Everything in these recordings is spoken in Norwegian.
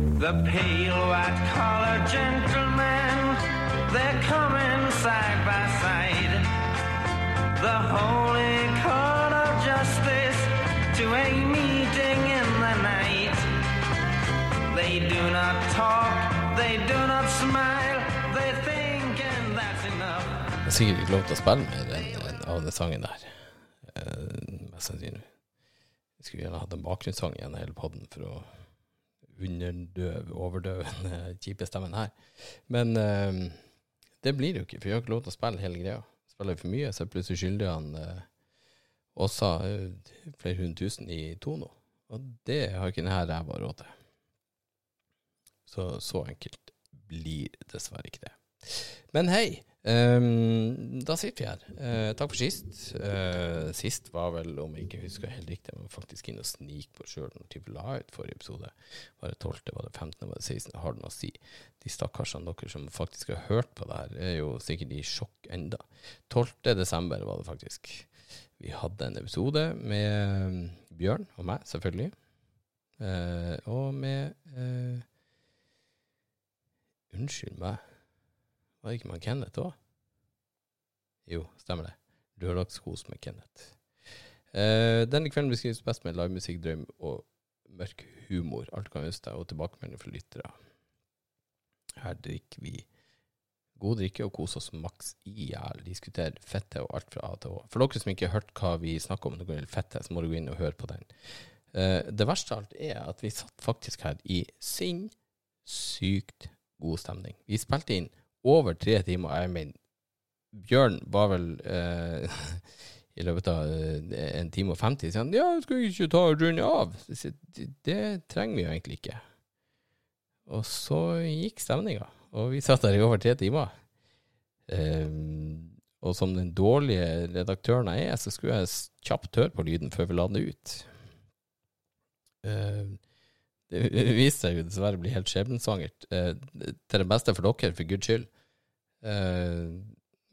The pale white collar gentlemen, they're coming side by side. The holy court of justice to a meeting in the night. They do not talk, they do not smile, they think and that's enough. Jeg har sikkert ikke lov til å spille mer enn av den sangen der. Eh, mest sannsynlig. Jeg skulle gjerne hatt en bakgrunnssang igjen hele podden for å underdøve, overdøvende, kjipe stemmen her. Men eh, det blir det jo ikke, for jeg har ikke lov til å spille hele greia. Spiller vi for mye, så er plutselig skyldig han eh, også eh, flere hundre tusen i Tono. Og det har ikke denne ræva råd til. Så så enkelt blir dessverre ikke det. Men hei, ehm, da sitter vi her. Uh, takk for sist. Uh, sist var vel, om jeg ikke husker helt riktig, må faktisk inn og snike på sjøl når vi la ut forrige episode. Var det 12., var det 15., var det 16.? Har det noe å si? De stakkarsene dere som faktisk har hørt på det her, er jo sikkert i sjokk enda. 12. desember var det faktisk. Vi hadde en episode med Bjørn og meg, selvfølgelig. Uh, og med Unnskyld meg. Var ikke man Kenneth òg? Jo, stemmer det. Lørdagskos med Kenneth. Uh, denne kvelden beskrives best med livemusikk, drøm og mørk humor. Alt kan huske og tilbakemelding fra lyttere. Her drikker vi god drikke og koser oss maks i hjel. Diskuterer fette og alt fra A til Å. For dere som ikke har hørt hva vi snakker om når det gjelder fette, så må du gå inn og høre på den. Uh, det verste av alt er at vi satt faktisk her i sinnssykt god stemning. Vi spilte inn over tre timer. Jeg mener, Bjørn var vel eh, i løpet av eh, en time og 50 sier han ja, skal vi ikke ta og runde av? Det, trenger vi jo egentlig ikke. Og så gikk stemninga, og vi satt der i over tre timer. Ehm, og som den dårlige redaktøren jeg er, så skulle jeg kjapt høre på lyden før vi la den ut. Ehm, det viste seg jo dessverre å bli helt skjebnesvangert. Eh, til det beste for dere, for guds skyld. Eh,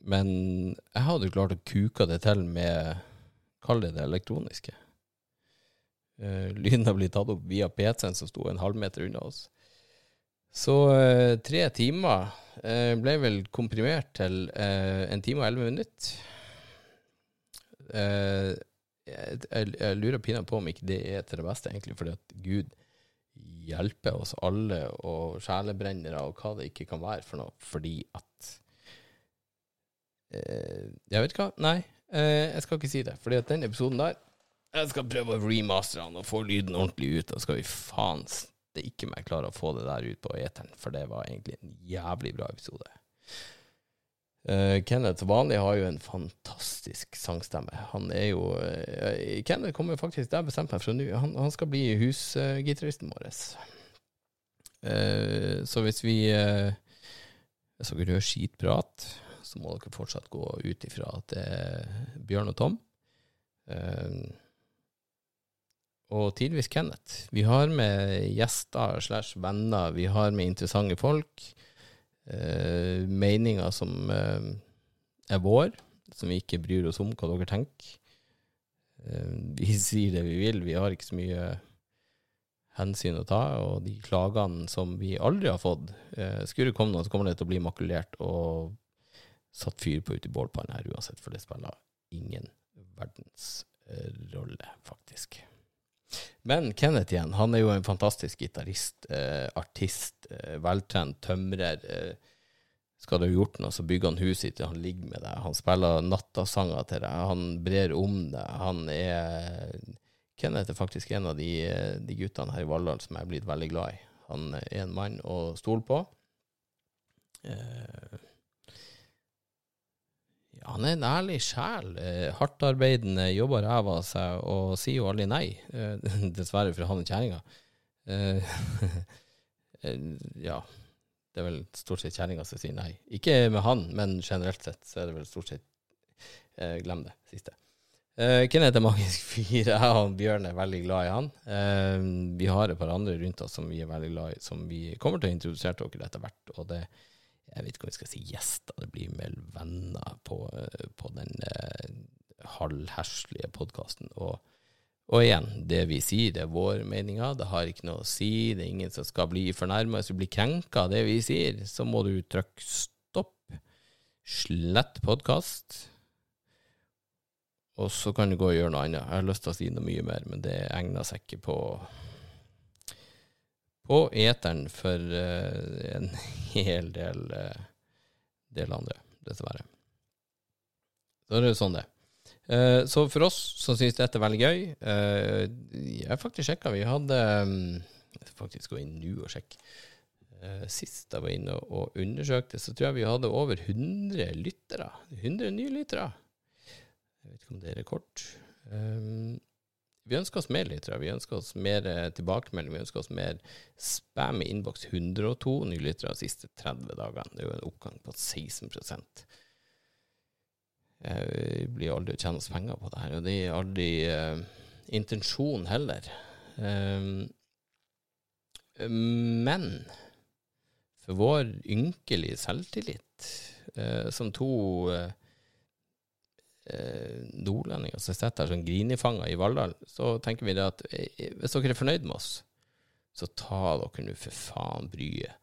men jeg hadde jo klart å kuke det til med Kall det det elektroniske. Eh, lyden har blitt tatt opp via PC-en som sto en halvmeter unna oss. Så eh, tre timer eh, ble vel komprimert til eh, en time og elleve minutter. Jeg, jeg, jeg lurer pinadø på om ikke det er til det beste, egentlig, fordi at Gud hjelper oss alle og sjelebrennere og hva det ikke kan være for noe, fordi at eh, Jeg vet hva, nei, eh, jeg skal ikke si det, fordi at den episoden der Jeg skal prøve å remastere den og få lyden ordentlig ut, og skal vi faen det ikke meg klare å få det der ut på eteren, for det var egentlig en jævlig bra episode. Eh, Kenneth vanlig har jo en fantastisk sangstemme. Han er jo uh, Kenneth kommer faktisk, der bestemt meg for nå, han, han skal bli husgitaristen vår. Eh, så hvis vi Hvis dere hører skitprat, så må dere fortsatt gå ut ifra at det er Bjørn og Tom. Og tidvis Kenneth. Vi har med gjester slash venner, vi har med interessante folk. Eh, meninger som eh, er vår, som vi ikke bryr oss om hva dere tenker. Eh, vi sier det vi vil, vi har ikke så mye hensyn å ta, og de klagene som vi aldri har fått, eh, skulle komme noe, så kommer det til å bli makulert og satt fyr på ute i bålpanna her uansett, for det spiller ingen verdens eh, rolle, faktisk. Men Kenneth igjen, han er jo en fantastisk gitarist, eh, artist, eh, veltrent tømrer. Eh, skal du ha gjort noe, så bygger han huset ditt, han ligger med deg, han spiller nattasanger til deg, han brer om deg. Han er Kenneth er faktisk en av de, eh, de guttene her i Valldal som jeg er blitt veldig glad i. Han er en mann å stole på. Eh, han er en ærlig sjel. Eh, Hardtarbeidende, jobber ræva av seg og sier jo aldri nei. Eh, dessverre for han og kjerringa. Eh, ja. Det er vel stort sett kjerringa som sier nei. Ikke med han, men generelt sett så er det vel stort sett Glem det siste. Uh, Kenneth er magisk fyr. Jeg og Bjørn er veldig glad i han. Vi har et par andre rundt oss som vi er veldig glad i, som vi kommer til å introdusere dere etter hvert. Og det jeg vet ikke om vi skal si gjester, det blir mer venner på, på den eh, halvherslige podkasten. Og, Og igjen, det vi sier, det er vår meninger. Det har ikke noe å si. Det er ingen som skal bli fornærma. Hvis du blir krenka av det vi sier, så må du trykke stopp, slett podkast, og så kan du gå og gjøre noe annet. Jeg har lyst til å si noe mye mer, men det egner seg ikke på på eteren for uh, en hel del, uh, del andre, dessverre. Så det er sånn det er. Uh, så for oss som syns dette er veldig gøy Jeg har faktisk sjekka. Vi hadde um, Jeg skal faktisk gå inn nå og sjekke. Sist jeg var inne og undersøkte, så tror jeg vi hadde over 100 lyttere. 100 nye lyttere. Jeg vet ikke om det er rekord. Vi ønsker oss mer lyttere. Vi ønsker oss mer tilbakemelding. Vi ønsker oss mer spam i innboks. 102 nye lyttere de siste 30 dagene. Det er jo en oppgang på 16% jeg blir aldri å tjene oss penger på det her, og det er aldri uh, intensjon heller. Um, men for vår ynkelige selvtillit, uh, som to uh, nordlendinger som sitter her som grinifanger i Valldal, så tenker vi det at hvis dere er fornøyd med oss, så ta dere nå for faen bryet.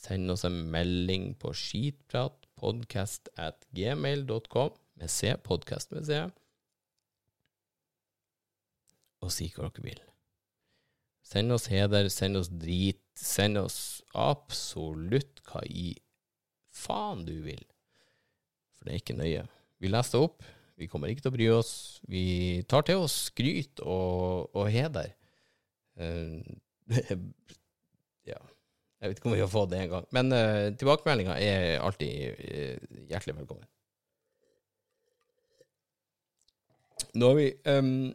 Send oss en melding på skitpratpodcast at gmail.com med C, podkast med C, og si hva dere vil. Send oss heder, send oss drit, send oss absolutt hva i faen du vil. For det er ikke nøye. Vi leser det opp, vi kommer ikke til å bry oss. Vi tar til oss skryt og, og heder. Uh, ja. Jeg vet ikke om vi har fått det en gang. Men uh, tilbakemeldinga er alltid uh, hjertelig velkommen. Nå har vi um,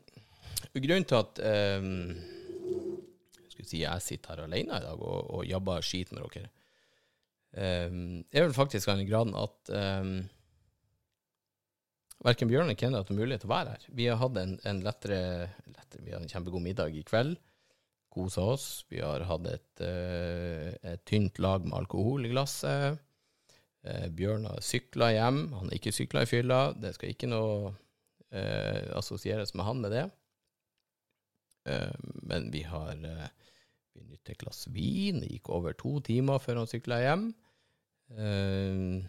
Grunnen til at um, skal si jeg sitter her alene i dag og, og jabber skit med dere, um, er vel faktisk av den graden at um, verken Bjørn eller Kenneth har mulighet til å være her. Vi har hatt en, en lettere, lettere, Vi har en kjempegod middag i kveld. Kosa oss. Vi har hatt et, uh, et tynt lag med alkohol i glasset. Uh, Bjørn har sykla hjem. Han har ikke sykla i fylla. Det skal ikke noe eh, assosieres med han med det. Eh, men vi har eh, Vi nytte et glass vin. Det gikk over to timer før han sykla hjem. Eh,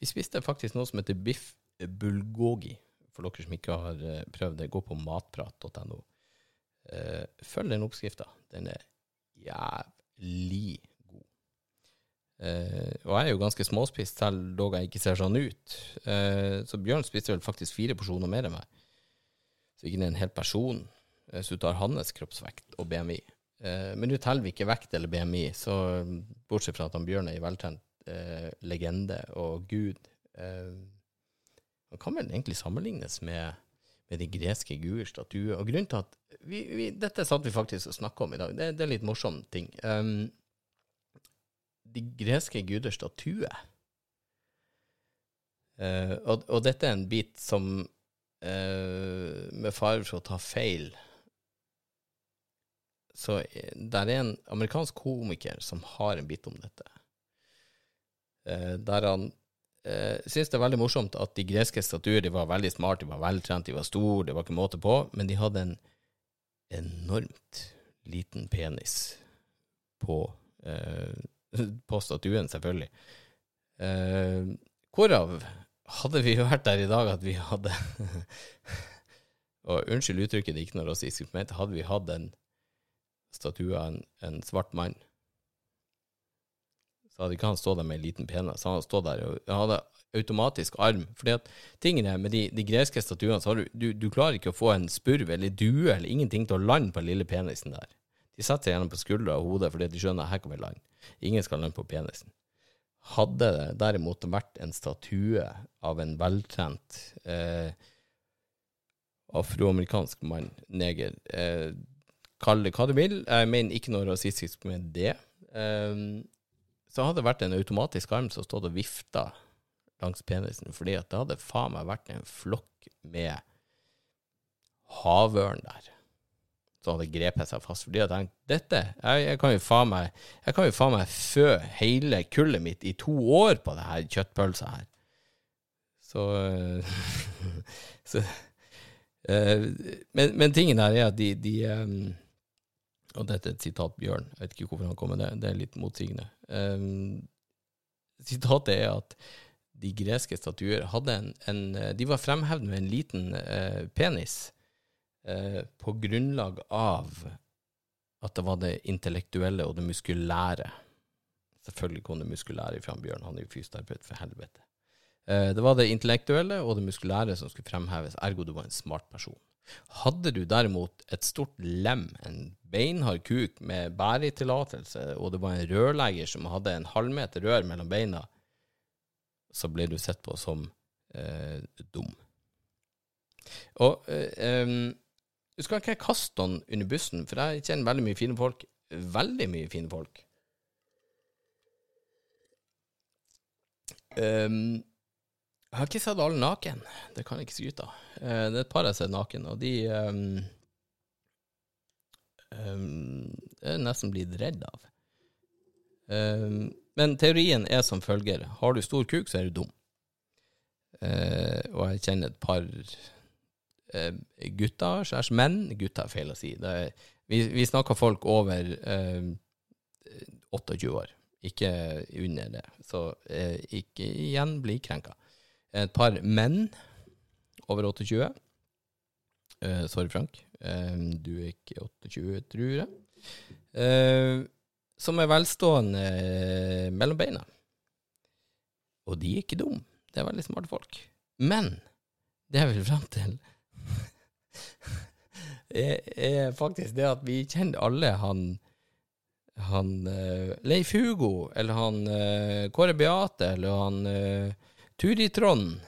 vi spiste faktisk noe som heter biff bulgogi. For dere som ikke har eh, prøvd det, gå på matprat.no. Eh, følg den oppskrifta. Den er jævlig god. og jeg er jo ganske småspist, selv dog jeg ikke ser sånn ut. Så Bjørn spiste vel faktisk fire porsjoner mer enn meg. Så ikke det er en hel person. Hvis du tar hans kroppsvekt og BMI. men nå teller vi ikke vekt eller BMI, så bortsett fra at han Bjørn er en veltrent legende og gud Han kan vel egentlig sammenlignes med, med de greske guders statuer. Og grunnen til at vi, vi, Dette satt vi faktisk og snakka om i dag. Det, det er litt morsom ting. Um, de greske guders statue. Uh, og, og, dette er en bit som, uh, med fare for å ta feil Så der er en amerikansk komiker som har en bit om dette. Uh, der han uh, syns det er veldig morsomt at de greske statuer de var veldig smarte, de var veltrent, de var store, det var ikke måte på, men de hadde en enormt liten penis på uh, på statuen, selvfølgelig. Eh, hvorav hadde vi vært der i dag at vi hadde Og unnskyld uttrykket, det er ikke noe rasistisk ment, hadde vi hatt en statue av en, en, svart mann, så hadde ikke han stått der med en liten penis. Han hadde stått der og hadde automatisk arm. Fordi at tingene med de, de greske statuene, så har du, du, du klarer ikke å få en spurv eller due eller ingenting til å lande på den lille penisen der. De setter seg gjerne på skuldra og hodet fordi de skjønner her kan vi lande. Ingen skal lande på penisen. Hadde det derimot vært en statue av en veltrent eh, afroamerikansk mann, neger eh, Kall det hva du vil, jeg mener ikke noe rasistisk med det. Eh, så hadde det vært en automatisk arm som stod og vifta langs penisen, fordi at det hadde faen meg vært en flokk med havørn der som hadde grepet seg fast. Fordi jeg tenkte dette jeg, jeg, kan jo faen meg Jeg kan jo faen meg fø hele kullet mitt i to år på det her kjøttpølsa her. Så, så Eh, men, men tingen her er at de, de um, Og dette er et sitat Bjørn, jeg vet ikke hvorfor han kom med det, det er litt motsigende. Um, sitatet er at de greske statuer hadde en, en De var fremhevet med en liten uh, penis uh, på grunnlag av at det var det intellektuelle og det muskulære. Selvfølgelig kom det muskulære fra Bjørn, han er jo fysioterapeut, for helvete. Uh, det var det intellektuelle og det muskulære som skulle fremheves, ergo du var en smart person. Hadde du derimot et stort lem, en beinhard kuk med bæretillatelse, og det var en rørlegger som hadde en halvmeter rør mellom beina, så ble du sett på som eh, dum. Og eh, um, du skal ikke kaste noen under bussen, for jeg kjenner veldig mye fine folk. Veldig mye fine folk. Um, jeg har ikke sett alle naken, det kan jeg ikke skryte av. Uh, det er et par jeg har sett naken, og de um, um, er nesten blitt redd av. Um, men teorien er som følger. Har du stor kuk, så er du dum. Uh, og jeg kjenner et par uh, gutter, skjærs menn. Gutter er feil å si. Er, vi, vi snakker folk over uh, 28 år, ikke under det. Så ikke igjen bli krenka. Et par menn over 28. sorry, Frank. du er ikke 28, tror jeg. Uh, som er velstående eh, mellom beina. Og de er ikke dumme. Det er veldig smarte folk. Men det jeg vil fram til, er, er, faktisk det at vi kjenner alle han, han uh, Leif Hugo, eller han uh, Kåre Beate, eller han uh, Turi Trond,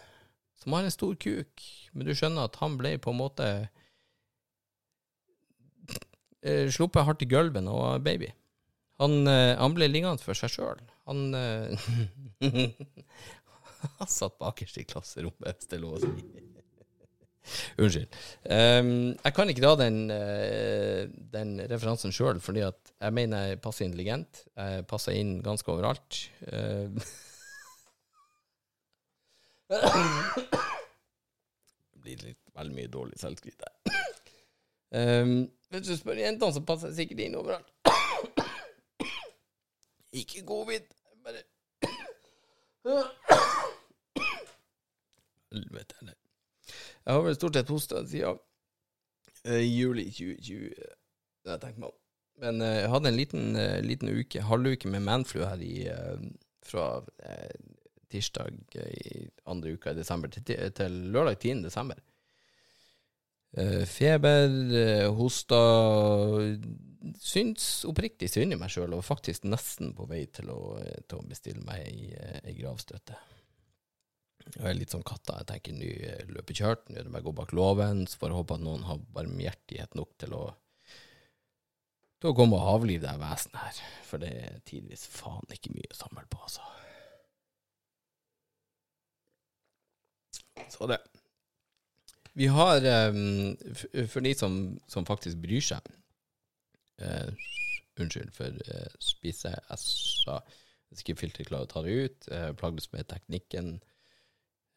som har en stor kuk. Men du skjønner at han ble på en måte sluppet hardt i gulvet og baby. Han, eh, han ble liggende for seg sjøl. Han, eh, han satt bakerst i klasserommet, hvis det er lov å si. Unnskyld. Um, jeg kan ikke dra den, uh, den referansen sjøl, fordi at jeg mener jeg passer intelligent. Jeg passer inn ganske overalt. Uh, det blir litt veldig mye dårlig selvskryt her. Um, hvis du spør jentene, så passer jeg sikkert inn overalt. Ikke covid, bare Helvete heller. Jeg har vel stort sett hosta siden uh, juli 2020, det har jeg tenkt meg om. Men uh, jeg hadde en liten, uh, liten uke, halvuke med manflu her i, fra tirsdag i andre uka i desember til, til lørdag 10. desember. feber, hosta syns oppriktig synd i meg sjøl, og faktisk nesten på vei til å, til å bestille meg ei, ei gravstøtte. Jeg er litt som katta. Jeg tenker ny løpekjørt, nå er det bare å gå bak låven, så får jeg håpe at noen har barmhjertighet nok til å til å komme og avlive det vesenet her, for det er tidvis faen ikke mye å samle på, altså. Så det. Vi har, um, for de som, som faktisk bryr seg, Uh, unnskyld for uh, spise S-a. Hvis ikke filteret klarer å ta det ut. Uh, plagdes med teknikken.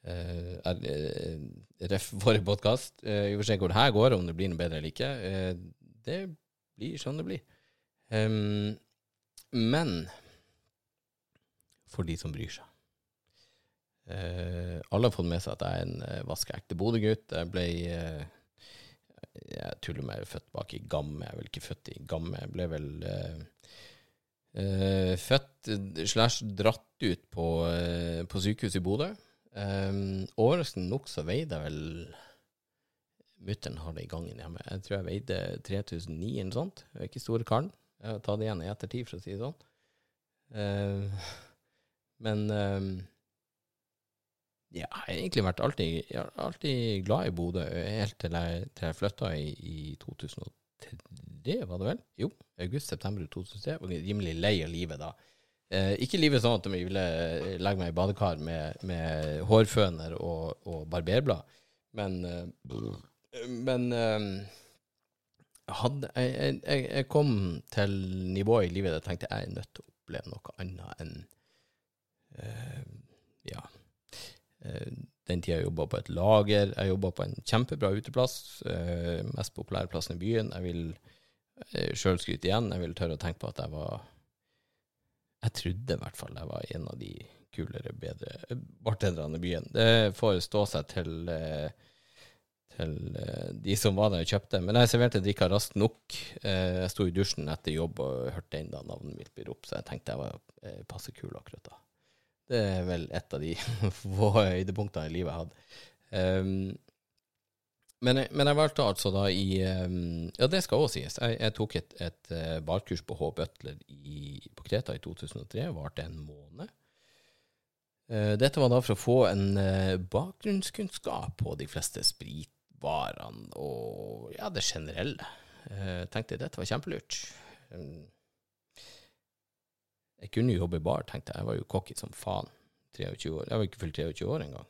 Uh, er, uh, ref forrige podkast. Uh, vi får se hvor det her går, om det blir noe bedre eller ikke. Uh, det blir sånn det blir. Um, men for de som bryr seg. Alle har fått med seg at jeg er en vaskeekte Bodø-gutt. Jeg ble jeg tuller med, født bak i Gamme. Jeg er vel ikke født i Gamme. Jeg ble vel uh, uh, født slash dratt ut på, uh, på sykehuset i Bodø. Um, overraskende nok så veide jeg vel Mutter'n har det i gangen hjemme. Jeg tror jeg veide 3009 eller sånt. Jeg er ikke store karen. Jeg har tatt det igjen i ettertid, for å si det sånn. Uh, men ja, jeg har egentlig vært alltid, alltid glad i Bodø, helt til jeg, til jeg flytta i, i 2003, var det vel? Jo, august-september 2003. Var rimelig lei av livet da. Eh, ikke livet sånn at jeg ville legge meg i badekar med, med hårføner og, og barberblad, men, eh, men eh, hadde, jeg, jeg, jeg, kom til nivået i livet der jeg tenkte jeg er nødt til å oppleve noe annet enn eh, ja, eh, den tida jeg jobba på et lager. Jeg jobba på en kjempebra uteplass, eh, mest populære plassen i byen. Jeg vil eh, sjøl skryte igjen. Jeg vil tørre å tenke på at jeg var Jeg trodde i hvert fall jeg var en av de kulere, bedre bartenderne i byen. Det får stå seg til eh, til eh, de som var der og kjøpte. Men jeg serverte drikka raskt nok. Eh, Jeg sto i dusjen etter jobb og hørte enda navnet mitt bli ropt, så jeg tenkte jeg var eh, passe kul akkurat da. Det er vel et av de få høydepunktene i livet jeg hadde. Um, men, jeg, men jeg valgte altså da i um, Ja, det skal også sies. Jeg, jeg tok et, et eh, barkurs på H. Butler i, på Kreta i 2003. Varte en måned. Eh, Dette var da for å få en eh, bakgrunnskunnskap på de fleste spritvarene og ja, det generelle. Jeg tenkte dette var kjempelurt. Um, Jeg kunne jo jobbe i bar, tenkte jeg. Jeg var jo cocky som faen. 23 år. Jeg var ikke fylt 23 år engang.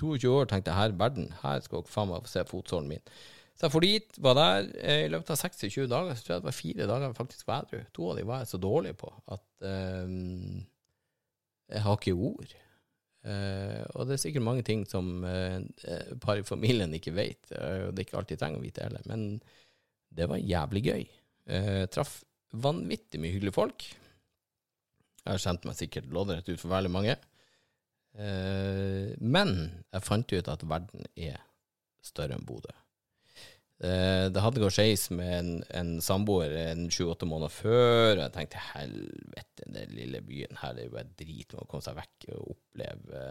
22 år tenkte jeg her, verden, her skal dere faen meg få se fotsålen min. Så jeg for dit, var der. eh, I løpet av 26 dager så tror jeg det var fire dager faktisk var edru. To av de var jeg så dårlig på at um, jeg har ikke ord. Uh, og det er sikkert mange ting som uh, par i familien ikke vet, uh, og det ikke alltid trenger å vite heller. Men det var jævlig gøy. Uh, traff vanvittig mye hyggelige folk. Jeg har kjent meg sikkert loddrett ut for veldig mange. Eh, men jeg fant ut at verden er større enn Bodø. Eh, det hadde gått skeis med en, en samboer en sju-åtte måneder før. og Jeg tenkte helvete, den lille byen her det er jo bare drit med å komme seg vekk og oppleve,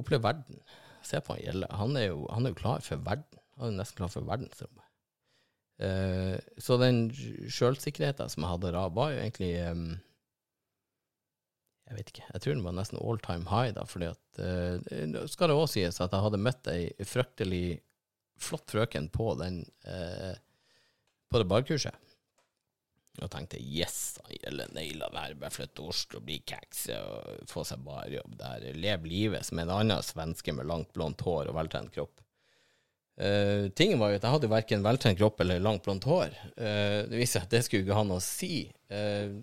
oppleve verden. Se på han Gjelle. Han er, jo, han er jo klar for verden. Han er nesten klar for verdensrommet. Eh, så den sjølsikkerheten som jeg hadde da, var jo egentlig Jeg vet ikke, jeg tror den var nesten all time high, da, fordi at uh, skal det òg sies at jeg hadde møtt ei fryktelig flott frøken på den uh, på det barkurset. Og tenkte yes, eller naila der, bare flytte til Oslo, bli kekse og få seg barjobb der. Leve livet som en annen svenske med langt, blondt hår og veltrent kropp. Uh, tingen var jo at jeg hadde verken veltrent kropp eller langt, blondt hår. Uh, det viste seg at det skulle ikke ha noe å si. Uh,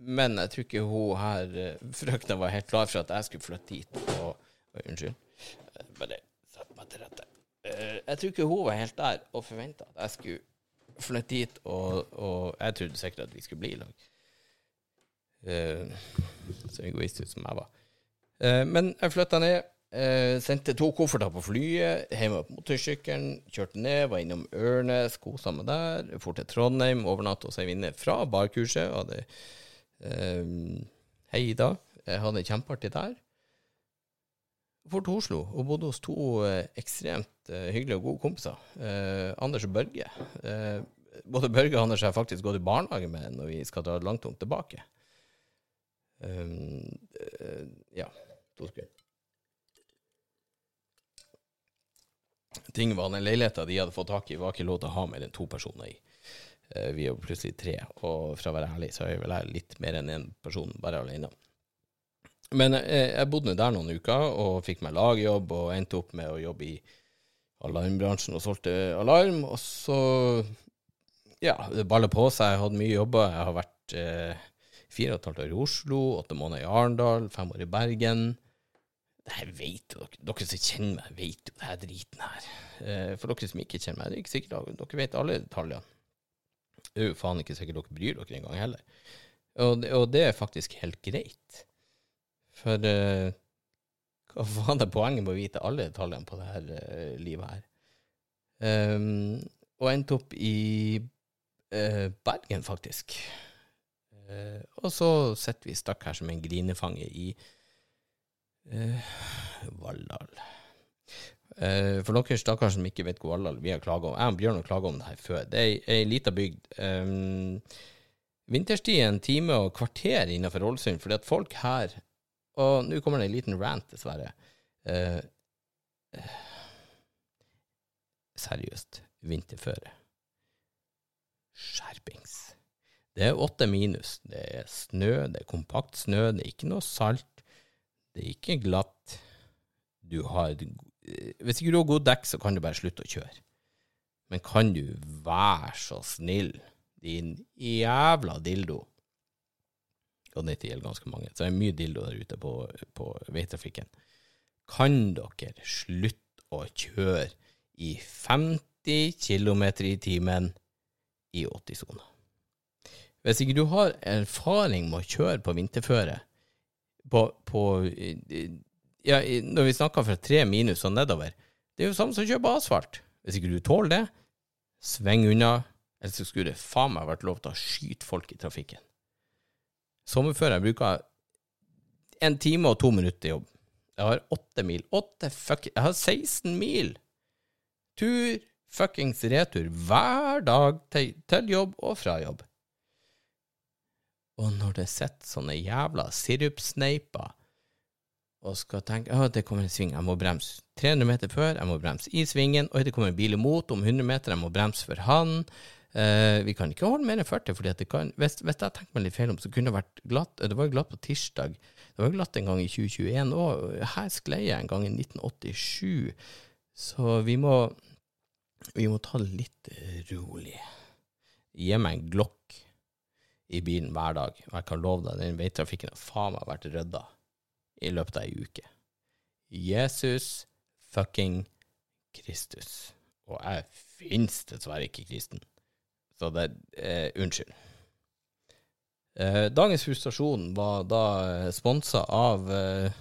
men jeg tror ikke hun her, uh, frøkna, var helt klar for at jeg skulle flytte dit. Og, og unnskyld. Uh, bare sett meg til rette. Uh, jeg tror ikke hun var helt der og forventa at jeg skulle flytte dit, og, og jeg trodde sikkert at vi skulle bli i lag. Så egoistisk som jeg var. Men jeg flytta ned. Sendte to kofferter på flyet, hjemme på motorsykkelen, kjørte ned, var innom Ørnes, kosa meg der. For til Trondheim, overnatta hos ei venninne fra barkurset. Hadde uh, Hei, Ida. Jeg hadde det kjempeartig der. For til Oslo og bodde hos to eh, ekstremt eh, hyggelige og gode kompiser. Eh, Anders og Børge. Eh, både Børge og Anders har faktisk gått i barnehage med når vi skal dra langt om tilbake. Um, eh, ja, to sekunder. Den leiligheta de hadde fått tak i, var ikke lov til å ha mer enn to personer i. Eh, vi er jo plutselig tre, og for å være ærlig så er jeg vel her litt mer enn én person bare alene. Men eh, jeg bodde der noen uker og fikk meg lagjobb og endte opp med å jobbe i alarmbransjen og solgte alarm. Og så ja, det baller på seg. Jeg hadde mye jobber. Jeg har vært eh, fire og et halvt år i Oslo, åtte måneder i Arendal, fem år i Bergen. Det her vet jo dere. Dere som kjenner meg, vet jo det her driten her. Eh, for dere som ikke kjenner meg, det er ikke sikkert dere vet alle detaljene. Det er jo faen ikke sikkert dere bryr dere engang heller. Og og det er faktisk helt greit. For uh, hva faen er poenget med å vite alle detaljene på det her eh, livet her? Um, og endte opp i uh, Bergen, faktisk. Og så sitter vi stakk her som en grinefange i Valldal. Eh, for dere stakkars som ikke vet hvor Valldal vi har klaga om Jeg og Bjørn har klaga om det her før. Det er ei- lita bygd. Um, vinterstid en time og kvarter innenfor Ålesund, fordi at folk her Og nå kommer det en liten rant, dessverre. Uh, seriøst, vinterføre. Skjerpings. Det er åtte minus. Det er snø, det er kompakt snø, det er ikke noe salt. Det er ikke glatt. Du har Hvis ikke du har god dekk, så kan du bare slutte å kjøre. Men kan du være så snill, din jævla dildo Og dette gjelder ganske mange, så det er mye dildo der ute på, på veitrafikken. kan dere slutte å kjøre i 50 km i timen i 80-sona? Hvis ikke du har erfaring med å kjøre på vinterføre på, på ja, Når vi snakker fra tre minus og nedover, det er jo samme som å kjøpe asfalt. Hvis ikke du tåler det, sving unna, eller så skulle det faen meg vært lov til å skyte folk i trafikken. Sommerfører bruker en time og to minutter til jobb. Jeg har åtte mil. Åtte fuck... Jeg har 16 mil! Tur, fuckings retur, hver dag til, til jobb og fra jobb. Og når det sitter sånne jævla sirupsneiper og skal tenke at det kommer en sving, jeg må bremse 300 meter før, jeg må bremse i svingen, og det kommer en bil imot om 100 meter, jeg må bremse for han. Eh, vi kan ikke holde mer enn 40, fordi at det kan, hvis, hvis jeg tenker meg litt feil om, så kunne det vært glatt. Det var jo glatt på tirsdag. Det var jo glatt en gang i 2021 òg. Her sklei jeg en gang i 1987. Så vi må, vi må ta det litt rolig. Gi meg en glokk i bilen hver dag. Og jeg kan love deg, den veitrafikken har faen meg vært rydda i løpet av ei uke. Jesus fucking Kristus. Og jeg finnes dessverre ikke kristen. Så det eh, Unnskyld. Eh, dagens frustrasjon var da eh, sponsa av eh,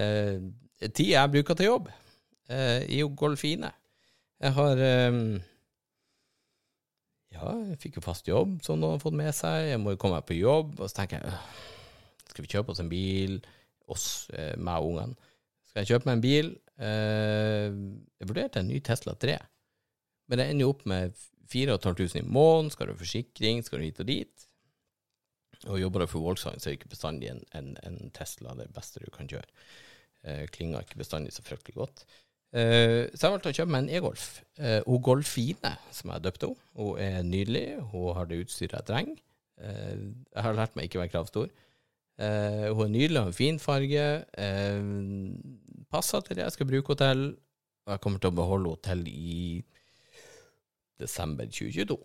eh, tid jeg bruker til jobb eh, i Golfine. Jeg har eh, Ja, jeg fikk jo fast jobb, som noen har fått med seg. Jeg må jo komme meg på jobb. Og så tenker jeg «Øh, skal vi kjøpe oss en bil, oss, eh, meg og ungene. Skal jeg kjøpe meg en bil? Eh, jeg vurderte en ny Tesla 3, men det ender jo opp med 4500 i måneden. Skal du ha forsikring, skal du hit og dit? Og jobber du for Volkswagen, så er ikke bestandig en, en, en Tesla det beste du kan kjøre. Eh, klinger ikke bestandig så fryktelig godt. Eh, så jeg valgte å kjøpe meg en e-Golf. Eh, hun Golfine, som jeg døpte henne, hun er nydelig. Hun har det utstyret jeg trenger. Eh, jeg har lært meg ikke å være kravstor. Eh, hun er nydelig, har en fin farge. Eh, passer til det jeg skal bruke henne til. Og jeg kommer til å beholde henne til i desember 2022.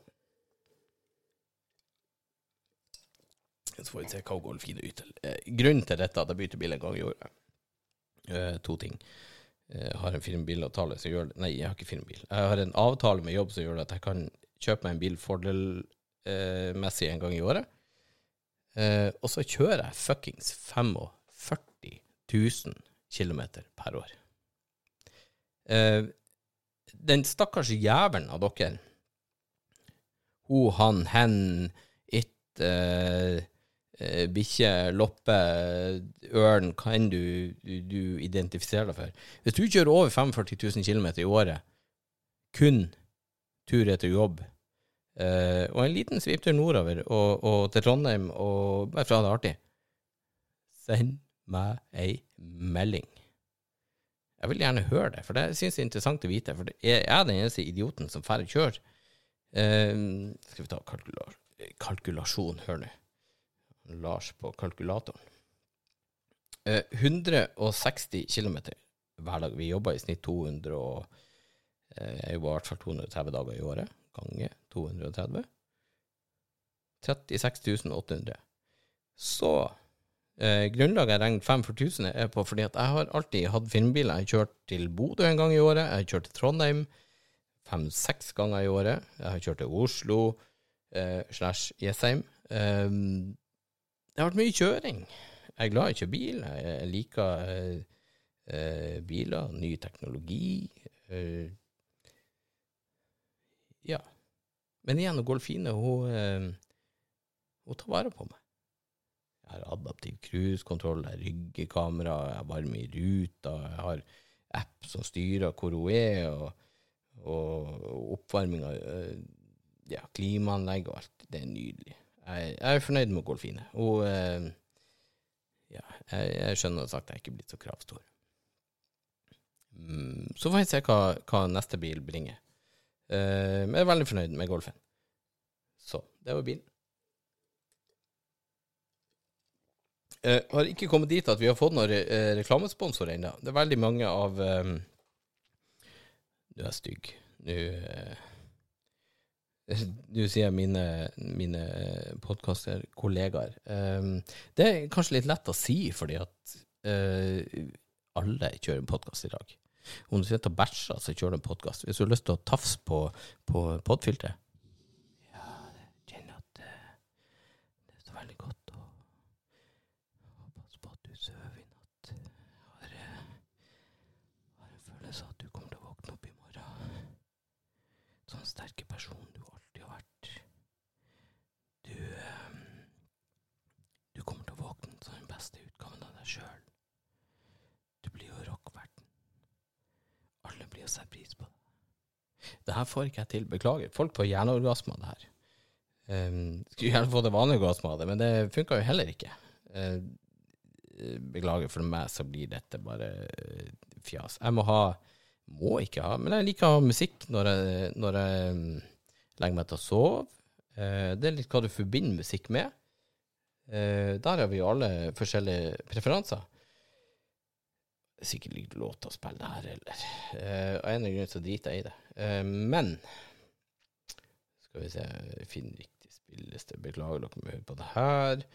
Så får vi se hva Golf gir ut til. Eh, grunnen til dette at jeg bytter bil en gang i året, to ting. Jeg har en firmabilavtale som gjør det Nei, jeg har ikke firmabil. Jeg har en avtale med jobb som gjør at jeg kan kjøpe meg en bil fordelmessig en gang i året. Eh, og så kjører jeg fuckings 45 000 km per år. Eh, den stakkars jævelen av dere, ho, han, hen, it, eh, eh, bikkje, loppe, ørn, hva enn du, du, du identifiserer deg for. Hvis du kjører over 45 000 km i året, kun tur etter jobb, eh, og en liten sviptur nordover og, og til Trondheim, og bare for å ha det artig, send meg ei melding. Jeg vil gjerne høre det, for det synes jeg er interessant å vite. For det er jeg den eneste idioten som får kjører. Uh, skal vi ta kalkula kalkulasjon, hør nå. Lars på kalkulatoren. Uh, 160 km hver dag. Vi jobber i snitt 200 og eh, Jeg jobber i hvert fall 230 dager i året. Ganger 230. 36.800. Så eh, grunnlaget jeg regner 45 000 er på fordi at jeg har alltid hatt filmbiler. Jeg har kjørt til Bodø en gang i året. Jeg har kjørt til Trondheim fem-seks ganger i året. Jeg har kjørt til Oslo eh, slash Jessheim. Eh, det har vært mye kjøring. Jeg er glad i å kjøre bil. Jeg liker eh, eh, biler, ny teknologi. eh, ja. Men igjen, Golfine, hun, eh, hun tar vare på meg. Jeg har adaptiv cruisekontroll, ryggekamera, jeg har varme i ruta, jeg har app som styrer hvor hun er, og, og oppvarming av eh, ja, klimaanlegg og alt. Det er nydelig. Jeg, jeg er fornøyd med Golfine. Hun eh, Ja, jeg, jeg skjønner sagt jeg ikke er blitt så kravstor. Mm, så får jeg se hva, hva neste bil bringer. Eh, men jeg er veldig fornøyd med Golfen. Så, det var bilen. Uh, har ikke kommet dit at vi har fått noen re eh, reklamesponsor ennå. Det er veldig mange av um, Du er stygg. Nå eh, Du sier mine, mine podkaster-kollegaer. Um, det er kanskje litt lett å si, fordi at uh, alle kjører podkast i dag. Om du sitter og bæsjer, så kjører du en podkast. Hvis du har lyst til å tafse på, på podfilteret Ja, jeg kjenner at det er så veldig godt å å passe på at du sover i natt. Jeg har, har en følelse av at du kommer til å våkne opp i morgen. Sånn sterke person du alltid har vært. Du eh, Du kommer til å våkne som den beste utgaven av deg sjøl. Du blir jo rockverden. Sette pris på det. Her får ikke jeg til. Beklager. Folk får hjerneorgasme av det her. Um, skulle gjerne få det vanlige orgasme av det, men det funka jo heller ikke. Uh, beklager for meg, så blir dette bare uh, fjas. Jeg må ha Må ikke ha, men jeg liker å ha musikk når jeg, når jeg um, legger meg til å sove. Uh, det er litt hva du forbinder musikk med. Uh, der har vi jo alle forskjellige preferanser sikkert ikke lov til å spille det her, heller. uh, Av en eller annen grunn så driter jeg i det. Uh, men skal vi se, finn riktig spilleste. Beklager dere med på det her.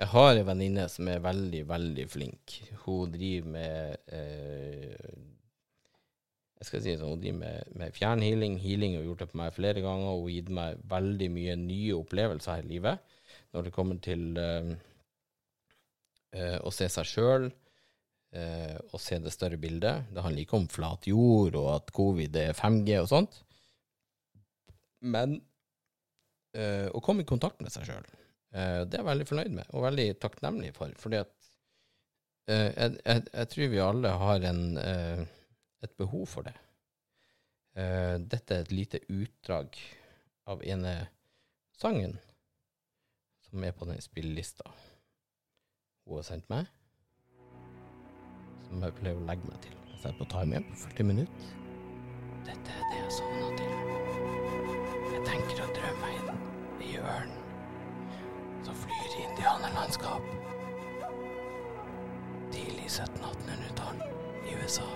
Jeg har en venninne som er veldig, veldig flink. Hun driver med uh, Jeg skal si sånn, hun driver med, med fjernhealing. Healing har gjort det på meg flere ganger, hun har gitt meg veldig mye nye opplevelser her i livet. Når det kommer til eh, eh, å se seg sjøl eh, og se det større bildet. Det handler ikke om flat jord og at covid er 5G og sånt, men eh, å komme i kontakt med seg sjøl. Eh, det er jeg veldig fornøyd med, og veldig takknemlig for. Fordi at eh, jeg, jeg, jeg tror vi alle har en, eh, et behov for det. Eh, dette er et lite utdrag av ene sangen som er på den spillelista hun har sendt meg som jeg pleier å legge meg til. Jeg setter på timer på 40 minutter. Dette er det jeg sovner til. Jeg tenker å drømme inn i ørnen som flyr i indianerlandskap. Tidlig 1700-1800-tall i USA.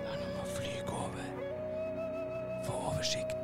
Det er når man flyr over, få oversikt,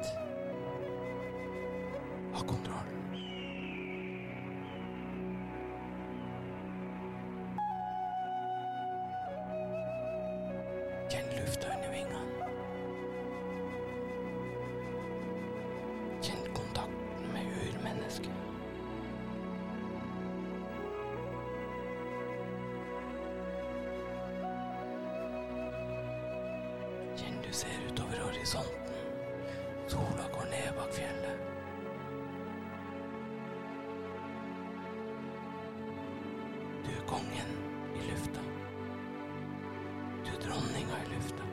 Du er kongen i lufta. Du er dronninga i lufta.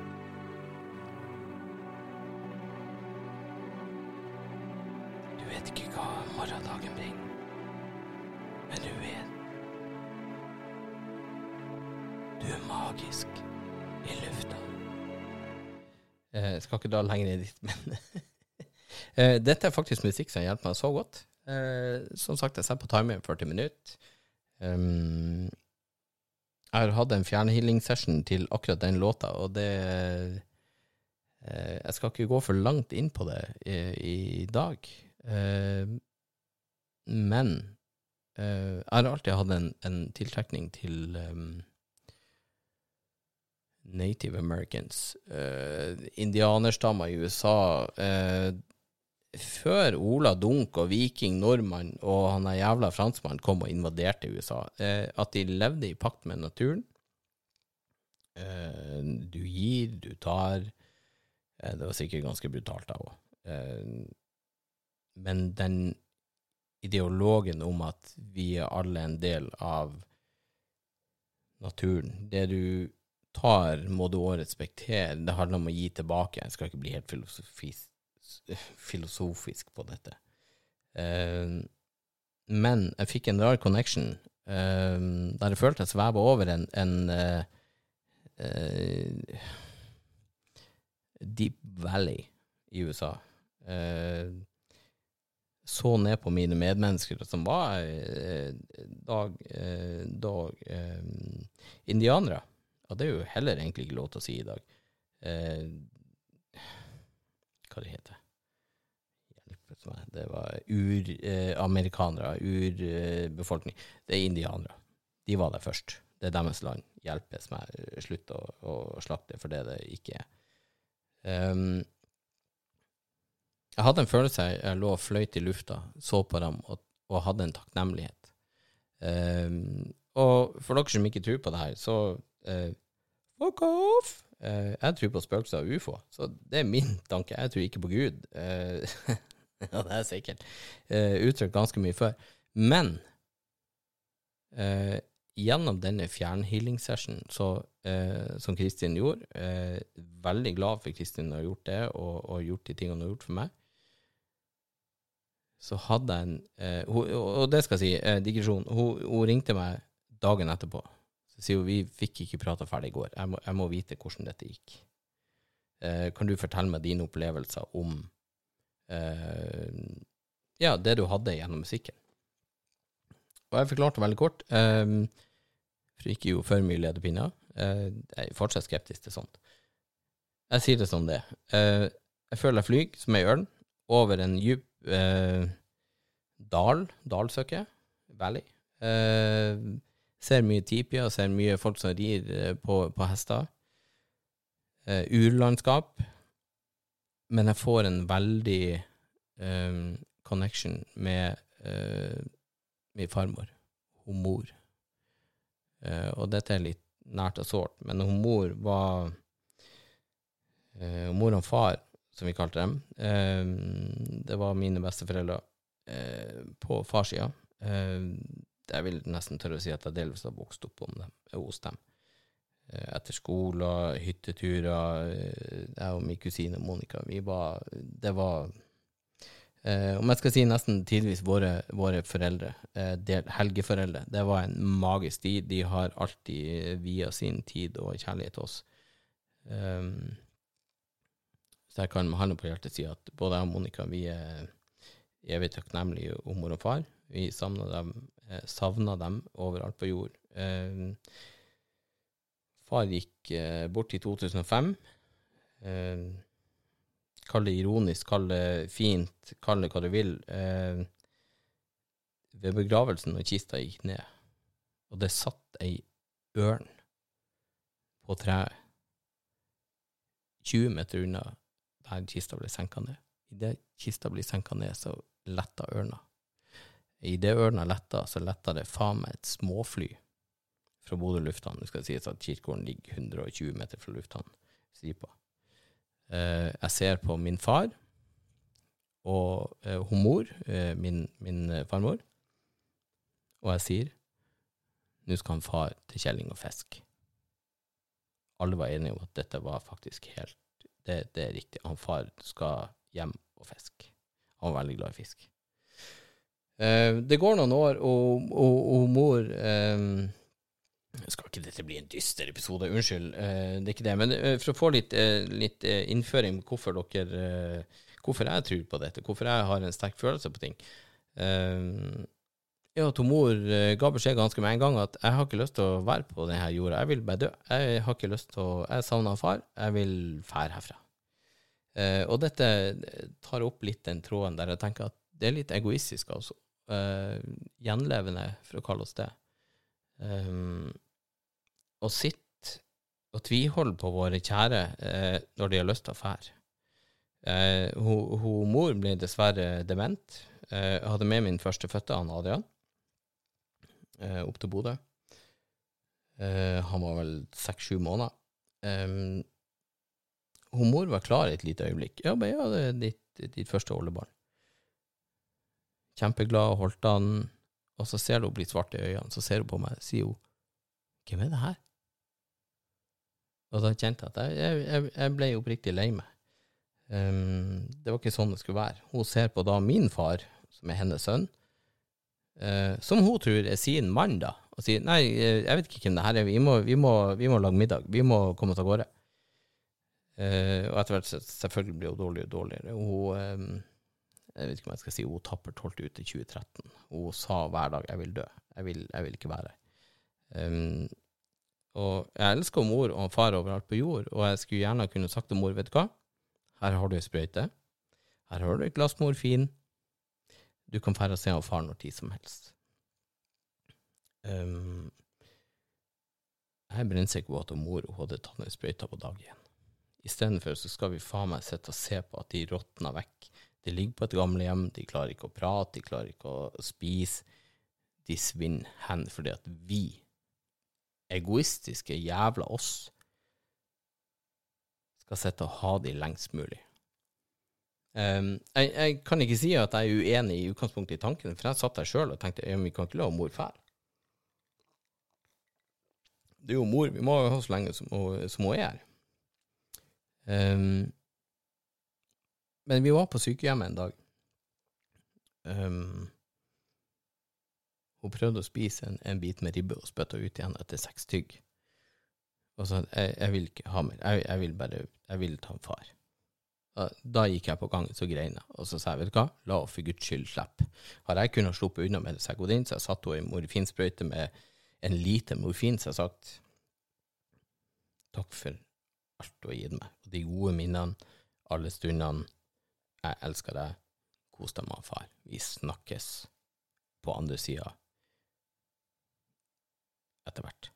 Du vet ikke hva morgendagen bringer, men du vet Du er magisk i lufta. Jeg skal ikke dra lenger ned dit, men eh, Dette er faktisk musikk som hjelper meg så godt. Eh, som sagt, jeg setter på timer 40 minutter. Um, jeg har hatt en fjernhealing-session til akkurat den låta, og det eh, Jeg skal ikke gå for langt inn på det i, i dag, eh, men eh, jeg har alltid hatt en, en tiltrekning til um, Native Americans. Uh, indianerstammer i USA. Før Ola Dunk og Viking Nordmann og han der jævla franskmannen kom og invaderte USA, eh, at de levde i pakt med naturen. Eh, du gir, du tar. Eh, det var sikkert ganske brutalt da òg. Men den ideologen om at vi er alle en del av naturen Det du tar, må du òg respektere. Det handler om å gi tilbake. Jeg skal ikke bli helt filosofisk filosofisk på dette. Uh, men jeg fikk en rar connection uh, der jeg følte jeg sveva over en, en uh, Deep Valley i USA. Så ned på mine medmennesker som var dag, dag indianere. Og det er jo heller egentlig ikke lov til å si i dag. hva det heter meg. Det var uramerikanere, urbefolkning. Det er indianere. De var der først. Det er deres land. Hjelpes meg. Slutt å, å slakte for det det ikke er. Um, jeg hadde en følelse jeg lå og fløyt i lufta, så på dem og, og hadde en takknemlighet. Um, og for dere som ikke tror på det her, så uh, fuck off! Uh, jeg tror på spøkelser og ufo, så det er min tanke. Jeg tror ikke på Gud. Uh, ja, det er sikkert. uttrykt ganske mye før. Men gjennom denne fjernhealing-session som Kristin gjorde, veldig glad for Kristin har gjort det, og, og gjort de tingene hun har gjort for meg, så hadde jeg en eh, hun, Og det skal jeg si, eh, digresjon. Hun, hun, ringte meg dagen etterpå. Så sier hun vi fikk ikke prata ferdig i går. Jeg må, jeg må, vite hvordan dette gikk. Eh, kan du fortelle meg dine opplevelser om eh, ja, det du hadde gjennom musikken? Og jeg forklarte veldig kort, eh, for ikke jo for mye ledepinner. Eh, jeg er fortsatt skeptisk til sånt. Jeg sier det som det Jeg føler jeg flyr som ei ørn over en djup eh, dal, dalsøkke, valley. Eh, ser mye tipier, ser mye folk som rir eh, på, på hester. Eh, urlandskap. Men jeg får en veldig um, connection med uh, min farmor, hun mor. og dette er litt nært og sårt, men hun mor var Mor og far som vi kalte dem. uh, det var mine besteforeldre på farssida. Jeg vil nesten tørre å si at jeg delvis har vokst opp om dem, hos dem. Etter skoler, hytteturer. Jeg og min kusine Monica, vi var Det var om jeg skal si nesten tidvis våre, våre foreldre, del, helgeforeldre. Det var en magisk tid. De har alltid via sin tid og kjærlighet til oss. Um, så jeg kan med hånda på hjertet si at både jeg og Monica vi er evig takknemlige om mor og far. Vi savna dem, eh, dem overalt på jord. Eh, far gikk eh, bort i 2005. Eh, kall det ironisk, kall det fint, kall det hva du vil. Eh, ved begravelsen, når kista gikk ned, og det satt ei ørn på treet 20 meter unna der kista ble senka ned. Idet kista blir senka ned, så letta ørna. Idet ørna letta, så letta det faen meg et småfly fra Bodø lufthavn. Det skal sies at kirkegården ligger 120 meter fra lufthavnen. Eh, jeg ser på min far og eh, hun mor, eh, min, min farmor, og jeg sier nå skal han far til kjelling og fisk. Alle var enige om at dette var faktisk helt det, det, er riktig. Han far skal hjem og fiske. Han var veldig glad i fisk. Eh, det går noen år, og, og, og mor um, Skal ikke dette bli en dyster episode? Unnskyld, uh, det er ikke det. Men uh, for å få litt, litt innføring på hvorfor dere Hvorfor jeg tror på dette, hvorfor jeg har en sterk følelse på ting. Ja, at mor ga beskjed ganske med en gang at jeg har ikke lyst til å være på denne jorda, jeg vil bare dø. Jeg har ikke lyst til å Jeg savner far, jeg vil fære herfra. Og dette tar opp litt den tråden der jeg tenker at det er litt egoistisk, altså. Gjenlevende, for å kalle oss det. Um, å sitte og tviholde på våre kjære uh, når de har lyst til å fære. Hun mor ble dessverre dement. Jeg hadde med min førstefødte, han Adrian, opp til Bodø. han var vel seks-sju måneder. Hun mor var klar et lite øyeblikk. Ja, men ja, det er ditt, ditt første oldebarn. Kjempeglad, holdt han, og så ser hun bli svart i øynene, så ser hun på meg, og sier hun, hvem er det her? Og da kjente jeg at jeg, jeg, jeg ble oppriktig lei meg. Um, det var ikke sånn det skulle være. Hun ser på da min far, som er hennes sønn, uh, som hun tror er sin mann, da, og sier nei, jeg vet ikke hvem det her er, vi må, vi må, vi må lage middag, vi må komme oss av gårde. Uh, og etter hvert selvfølgelig blir hun dårligere og dårligere. Hun, um, jeg vet ikke om jeg skal si hun tappert holdt ut i 2013. Hun sa hver dag 'jeg vil dø', jeg vil, jeg vil ikke være her. Um, og jeg elsker mor og far overalt på jord, og jeg skulle gjerne kunne sagt til mor, vet du hva, her har du ei sprøyte, her har du et glass morfin, du kan dra og se far når tid som helst. Um, Jeg er brennsikker på at mor hun hadde tatt ned sprøyta på dag én. Istedenfor så skal vi faen meg sitte og se på at de råtner vekk. De ligger på et gamlehjem, de klarer ikke å prate, de klarer ikke å spise. De svinner hen fordi at vi, egoistiske jævla oss, skal sitte og ha de lengst mulig. Um, jeg, jeg, kan ikke si at jeg er uenig i utgangspunktet i tanken, for jeg satt der sjøl og tenkte at vi kan ikke la mor fære. Det er jo mor vi må ha så lenge som, som hun er her. Um, men vi var på sykehjemmet en dag. Um, hun prøvde å spise en, en, bit med ribbe og spytta ut igjen etter seks tygg. Og sa jeg, jeg vil ikke ha mer, jeg, jeg, vil bare jeg vil ta en far. Da, gikk jeg på gangen så grein jeg, og så sa jeg vet du hva, la henne for guds skyld slippe. Har jeg kunnet sluppe unna med Segodin, så jeg satte henne i morfinsprøyte med en liter morfin, så jeg har sagt takk for alt du har gitt meg, og de gode minnene, alle stundene. Jeg elsker deg. Kos deg med far. Vi snakkes på andre sida etter hvert.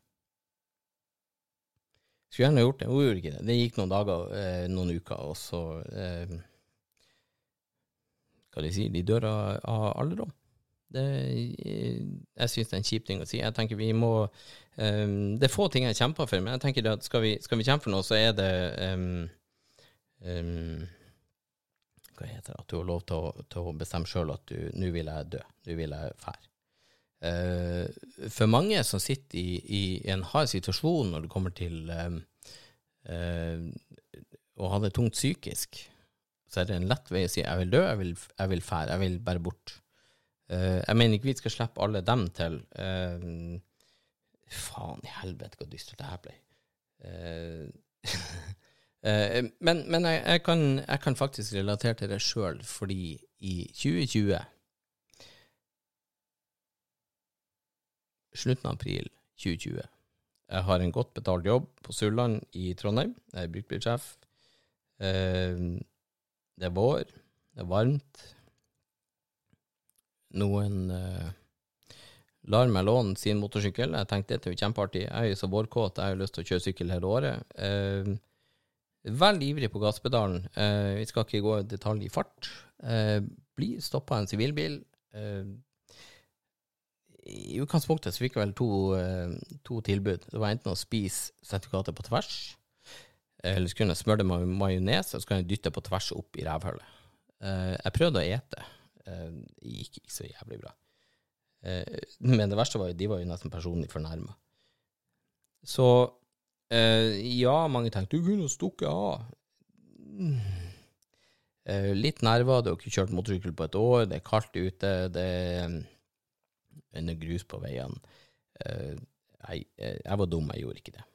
Skulle gjerne gjort det, hun gjorde ikke det. Det gikk noen dager, eh, noen uker, og så eh, Hva de sier de dør av, alderdom. Det, jeg syns det er en kjip ting å si. Jeg tenker vi må um, Det er få ting jeg kjemper for, men jeg tenker at skal vi, skal vi kjempe for noe, så er det um, um, Hva heter det? At du har lov til å, til å bestemme sjøl at du nå vil jeg dø. Nå vil jeg fære. Uh, for mange som sitter i, i, en hard situasjon når det kommer til uh, uh, å ha det tungt psykisk, så er det en lett vei å si jeg vil dø, jeg vil, jeg vil fære, jeg vil bare bort. Jeg mener ikke vi skal slippe alle dem til. Faen i helvete, hvor dystert det her ble. Uh, men, men jeg, jeg, kan, jeg, kan, faktisk relatere til det sjøl, fordi i 2020 Slutten av april 2020. Jeg har en godt betalt jobb på Sulland i Trondheim. Jeg er bruktbilsjef. det er vår, det er varmt noen uh, lar meg låne sin motorsykkel. Jeg tenkte det er jo kjempeartig. Jeg er jo så vårkåt, jeg har lyst til å kjøre sykkel hele året. Uh, veldig ivrig på gasspedalen. Eh, vi skal ikke gå i detalj i fart. Eh, blir stoppa en sivilbil. I utgangspunktet så fikk jeg vel to, to, tilbud. Det var enten å spise sertifikatet på tvers, eller så kunne jeg smøre det med majones, og så kan jeg dytte på tvers opp i rævhullet. jeg prøvde å ete. Eh, det gikk ikke så jævlig bra. Eh, men det verste var jo de var jo nesten personlig fornærma. Så eh, ja, mange tenkte du kunne stukket av. Litt nerver, du har ikke kjørt motorsykkel på et år, det er kaldt ute, det er grus på veiene. Jeg, jeg var dum, jeg gjorde ikke det.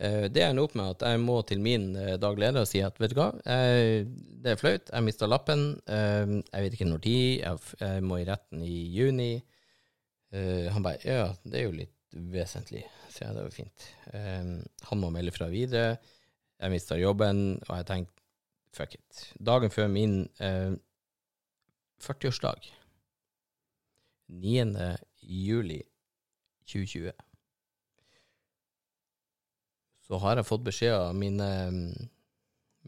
Eh, det ender opp med at jeg må til min eh, daglig leder og si at vet du hva, det er flaut, jeg mista lappen, eh, jeg vet ikke når tid, jeg må i retten i juni. Han bare ja, det er jo litt vesentlig, så ja, det var fint. Han må melde fra videre. Jeg mista jobben, og jeg tenkte fuck it. Dagen før min 40-årsdag, 9. juli 2020 så har jeg fått beskjed av mine,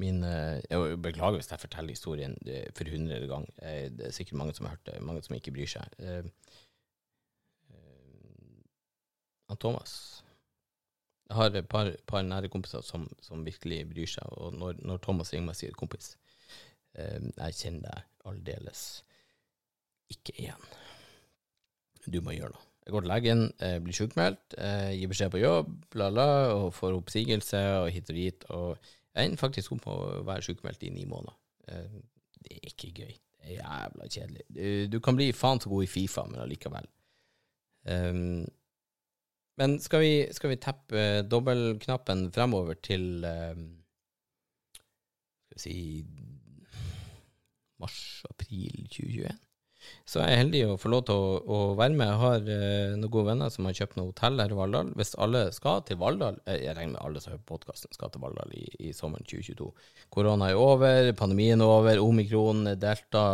Min, Jeg beklager hvis jeg forteller historien for hundrede gang. Eh, det er sikkert mange som har hørt det, mange som ikke bryr seg. Uh, uh, Thomas Jeg har et par, par nære kompiser som, som, virkelig bryr seg, og når, når Thomas ringer meg og sier 'kompis', eh, jeg kjenner deg aldeles ikke igjen. Du må gjøre noe. Jeg går til legen, eh, blir sjukmeldt, eh, gir beskjed på jobb, bla, bla, og får oppsigelse og hit og dit. Og jeg ender faktisk opp med å være sjukmeldt i ni måneder. Eh, det er ikke gøy. Det er jævla kjedelig. Du, du kan bli faen så god i Fifa, men allikevel. Um, men skal vi, skal vi teppe dobbeltknappen fremover til um, Skal vi si mars-april 2021? Så jeg er heldig å få lov til å, å være med. Jeg har eh, noen gode venner som har kjøpt noe hotell her i Valldal. Hvis alle skal til Valldal eh, Jeg regner med alle som hører på podkasten, skal til Valldal i, i, sommeren 2022. Korona er over, pandemien er over, omikron, delta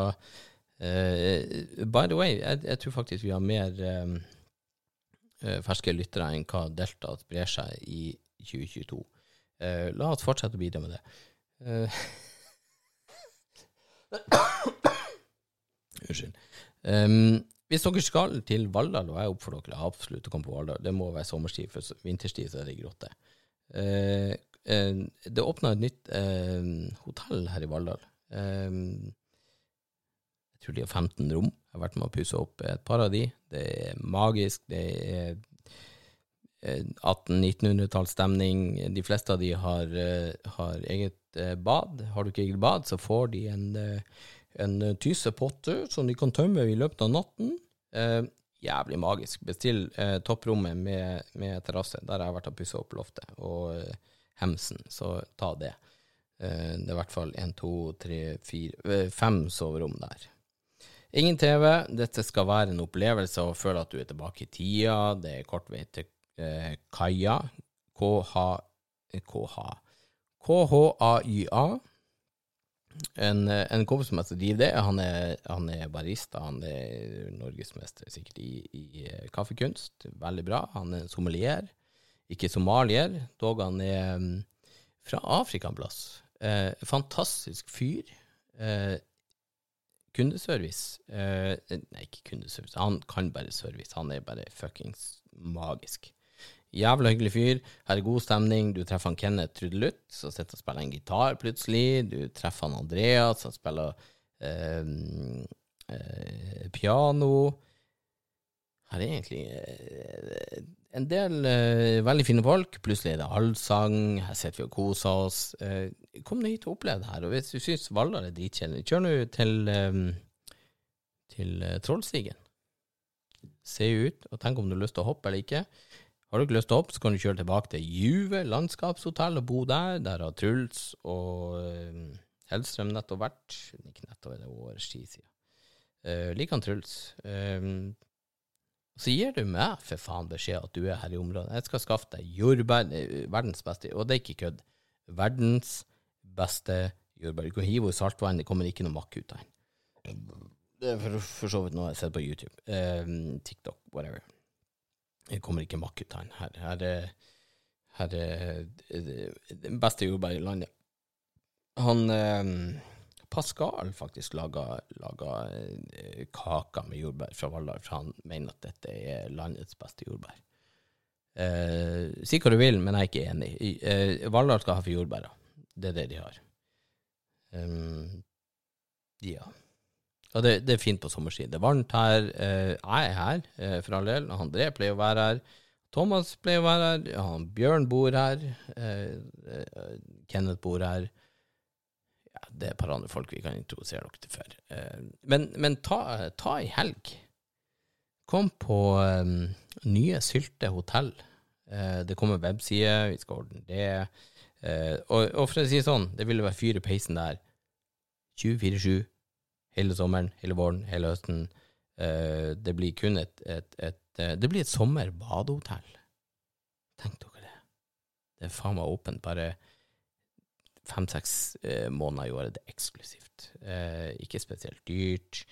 eh, By the way, jeg, jeg, tror faktisk vi har mer eh, eh, ferske lyttere enn hva Delta sprer seg i 2022. Eh, la oss fortsette å bidra med det. Eh, Unnskyld. Um, hvis dere skal til Valldal, og jeg oppfordrer dere absolutt å komme på Valldal, det må være sommerstid, for vinterstid så er det grått. Uh, uh, det åpna et nytt uh, hotell her i Valldal. jeg tror de har 15 rom. Jeg har vært med å pusse opp et par av de. Det er magisk. Det er 1800-1900-tallsstemning. De fleste av de har, har eget bad. Har du ikke eget bad, så får de en en tysepotte som de kan tømme i løpet av natten. Eh, jævlig magisk. Bestill eh, topprommet med, med terrasse. Der har jeg vært og pussa opp loftet. Og eh, hemsen, så ta det. Eh, det er i hvert fall én, to, tre, fire, eh, fem soverom der. Ingen TV. Dette skal være en opplevelse å føle at du er tilbake i tida. Det er kort vei til eh, kaia. KH KH KHAYA en, en kompis som driver det, han er, han er, barista. Han er norgesmester sikkert i, i, kaffekunst. Veldig bra. Han er sommelier, ikke somalier. Dog han er um, fra Afrika en plass. Eh, fantastisk fyr. Eh, kundeservice eh, Nei, ikke kundeservice. Han kan bare service. Han er bare fuckings magisk. Jævla hyggelig fyr. Her er god stemning. Du treffer han Kenneth Trudelutt, som sitter og spiller en gitar plutselig. Du treffer han Andreas, som spiller eh, eh, piano. Her er egentlig eh, en del eh, veldig fine folk. Plutselig er det allsang. Her sitter vi og koser oss. Eh, kom deg hit og opplev det her. Og hvis du syns Valldal er dritkjedelig, kjør nå til, eh, til Trollstigen. Se ut, og tenk om du har lyst til å hoppe eller ikke. Har du ikke lyst til å hoppe, så kan du kjøre tilbake til Juve landskapshotell og bo der. Der har Truls og uh, Hellstrøm nettopp vært. Ikke nettopp, det er årets tid siden. Uh, liker han Truls. Um, så gir du meg for faen beskjed at du er her i området. Jeg skal skaffe deg jordbær, verdens beste, og det er ikke kødd. Verdens beste jordbær. Du kan hive i saltvann, det kommer ikke noe makk ut av den. Det er for, for så vidt noe jeg sett på YouTube. Eh, TikTok, whatever. Det kommer ikke makk ut av den. Her, her, er, her er den beste jordbær i landet. Han eh, Pascal faktisk laga, laga eh, kaker med jordbær fra Valldal, for han mener at dette er landets beste jordbær. Eh, si hva du vil, men jeg er ikke enig. Eh, Valldal skal ha for jordbæra. Det er det de har. Um, ja. Og det, det, er fint på sommerstid. Det er varmt her. Eh, jeg er her, eh, for all del. André pleier å være her. Thomas pleier å være her. Ja, Bjørn bor her. Eh, Kenneth bor her. Det er et par andre folk vi kan introdusere dere til før. men, men ta, ta ei helg. Kom på um, nye Sylte hotell. Uh, det kommer webside, vi skal ordne det. Uh, og, og, for å si det sånn, det ville være fyr i peisen der 24-7 hele sommeren, hele våren, hele høsten. Det blir kun et, et, et, et Det blir et sommerbadehotell. Tenk dere det. Det er faen meg åpent bare fem-seks eh, måneder i året. Det er eksklusivt. ikke spesielt dyrt.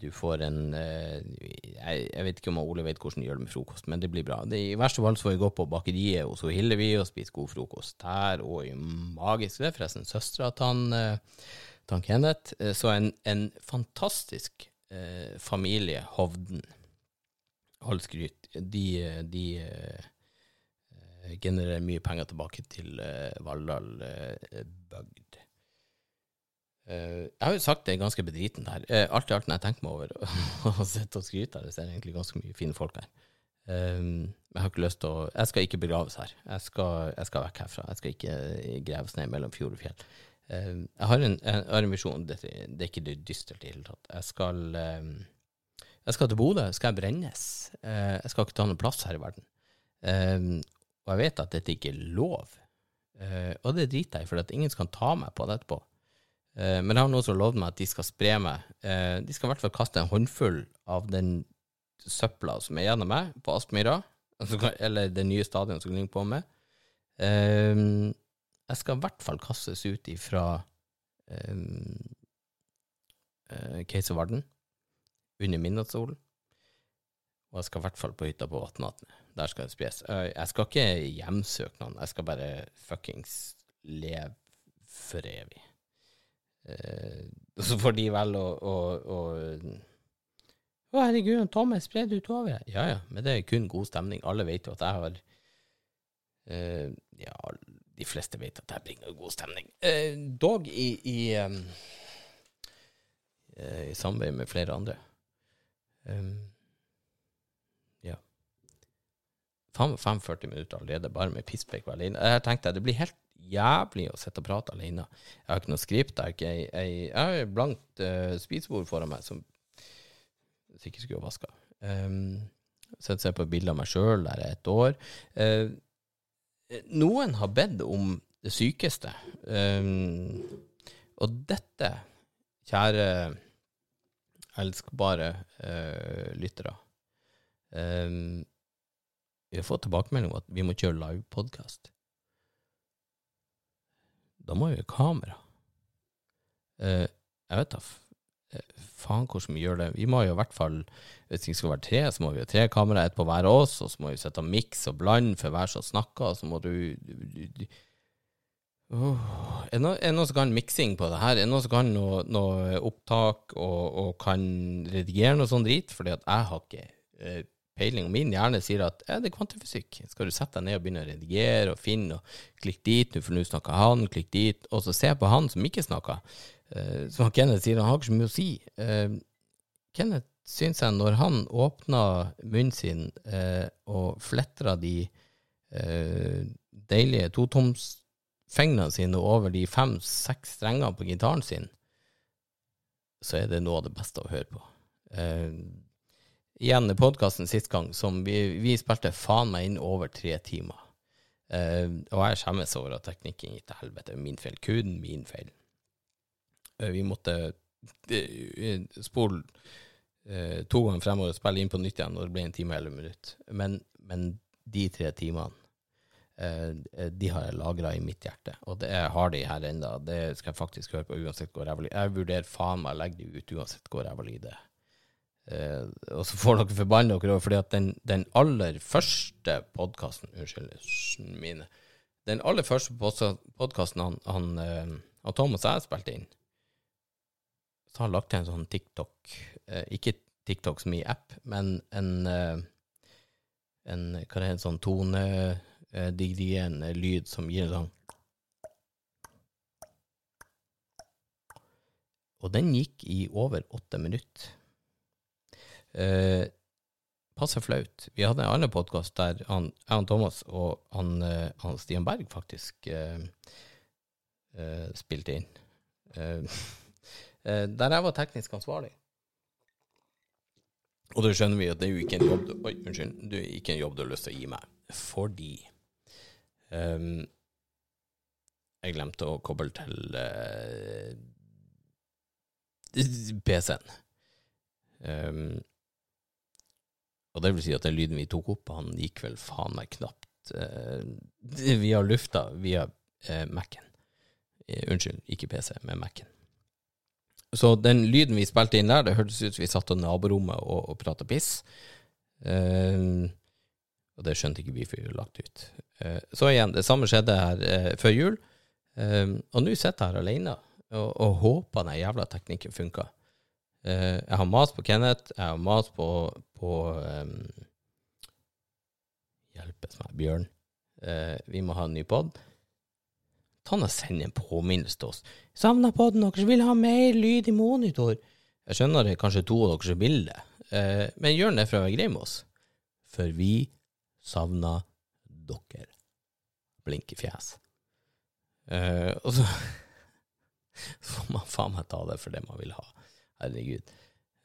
du får en jeg, jeg, vet ikke om Ole vet hvordan de gjør det med frokost, men det blir bra. Det, I verste fall så får vi gå på bakeriet hos Hillevi og spise god frokost der, og i magisk Det er forresten søstera til han Tank Kenneth. Eh, så en, en fantastisk eh, familie, Hovden. All skryt. De, de eh, genererer mye penger tilbake til eh, Valldal eh, bygd. Eh, jeg har jo sagt det ganske bedriten her. Eh, alt i alt når jeg tenker meg over og sitter og skryter her, så er det egentlig ganske mye fine folk her. Um, jeg har ikke lyst til å Jeg skal ikke begraves her. Jeg skal, jeg skal vekk herfra. Jeg skal ikke graves ned mellom fjord og fjell. Um, jeg har en, jeg en visjon, det, det, er ikke det dystert i det hele tatt. Jeg skal, um, jeg skal til Bodø, skal jeg brennes. Uh, jeg skal ikke ta noen plass her i verden. Og jeg vet at dette ikke er lov, og det driter jeg i, for at ingen skal ta meg på det etterpå. men jeg har noen som har lovd meg at de skal spre meg. de skal i hvert fall kaste en håndfull av den søpla som er gjennom meg, på Aspmyra, eller det nye stadionet som ligger på med. Jeg skal i hvert fall kastes ut ifra um, uh, Keiservarden under midnattssolen. Og jeg skal i hvert fall på hytta på Vatnvatnet. Der skal det spres. Eh, Jeg skal ikke hjemsøke noen, jeg skal bare fuckings leve for evig. Og så får de vel å, å, å Å, herregud, Thomas, spred utover. Ja ja, men det er kun god stemning. Alle vet jo at jeg har uh, Ja, de fleste vet at jeg bringer god stemning. Uh, dog i, i, um, uh, i samarbeid med flere andre. Um, ja. Faen meg 45 minutter allerede, bare med pisspreik alene. Jeg tenkte det blir helt jævlig å sitte og prate alene. Jeg har ikke noe skript. Jeg har, ikke, et blankt uh, spisebord foran meg som sikkert skulle ha vaska. Um, Sitter og ser på bilder av meg sjøl der er et år. Uh, noen har bedt om det sykeste. Um, og dette, kjære elskbare uh, lyttere um, Vi har fått tilbakemelding om at vi må kjøre livepodkast. Da må vi ha kamera. Eh, jeg vet da eh, faen hvordan vi gjør det. Vi må jo i hvert fall, hvis det skal være tre, så må vi ha tre kamera, ett på hver av oss, og så må vi sette og og blande for hver som snakker, og så må du, du, du, Åh, er, det noe, noen som kan miksing på det her? Er det noen som kan noe, noe opptak og, og kan redigere noe sånn drit? Fordi at jeg har ikke eh, peiling. Min hjerne sier at er det er kvantefysikk. Skal du sette deg ned og begynne å redigere og finne, og klikk dit, for nå snakker han, klikk dit, og så se på han som ikke snakker. Eh, som Kenneth sier, han har ikke så mye å si. Eh, Kenneth syns jeg, når han åpna munnen sin eh, og fletra de deilige totomsfingrene sine over de fem-seks strengene på gitaren sin, så er det noe av det beste å høre på. Eh, igjen podkasten sist gang, som vi, vi spilte faen meg inn over tre timer. Uh, og jeg skjemmes over at teknikken gikk til helvete. Min feil. Kun min feil. Uh, vi måtte uh, spole eh, to ganger fremover og spille inn på nytt igjen, når det ble en time eller minutt. Men, men de tre timene, de har jeg lagra i mitt hjerte. Og det jeg har de her ennå. Det skal jeg faktisk høre på uansett hvor ræva Jeg vurderer faen meg å legge de ut uansett hvor ræva det Eh, og så får dere forbanne dere over, fordi at den, den aller første podkasten Unnskyld, mine. Den aller første podkasten han, han, han Thomas og jeg spilte inn, så har han lagt til en sånn TikTok eh, Ikke TikTok som i app, men en, en Hva er det, en sånn tonedigrierende lyd som gir en sånn Og den gikk i over åtte minutter. Eh, passe flaut. Vi hadde en annen podkast der han, og Thomas og han, eh, han Stian Berg faktisk eh, eh, spilte inn. Eh, eh, der jeg var teknisk ansvarlig. Og da skjønner vi at det er jo ikke en jobb du, Oi, unnskyld. Det er ikke en jobb du har lyst til å gi meg. Fordi um, jeg glemte å koble til uh, PC-en. Ehm, og det vil si at den lyden vi tok opp, han gikk vel faen meg knapt eh, via lufta, via eh, Mac-en. Eh, unnskyld, ikke PC, men Mac-en. Så den lyden vi spilte inn der, det hørtes ut som vi satt i naborommet og, og prata piss. Ehm, og det skjønte ikke vi før vi lagt ut. Eh, så igjen, det samme skjedde her eh, før jul. Ehm, og nå sitter jeg her alene og, og håper den jævla teknikken funker. Eh, jeg har mat på Kenneth, jeg har mat på, på um, Hjelpes meg, Bjørn. Uh, vi må ha en ny pod. Ta nå Send en påminnelse til oss. Savna podden deres, vil ha mer lyd i monitor. Jeg skjønner det kanskje to av dere vil det, eh, men gjør det for å være grei med oss. For vi savner dere. Blinkefjes. Uh, og så får man faen meg ta det for det man vil ha. Herregud.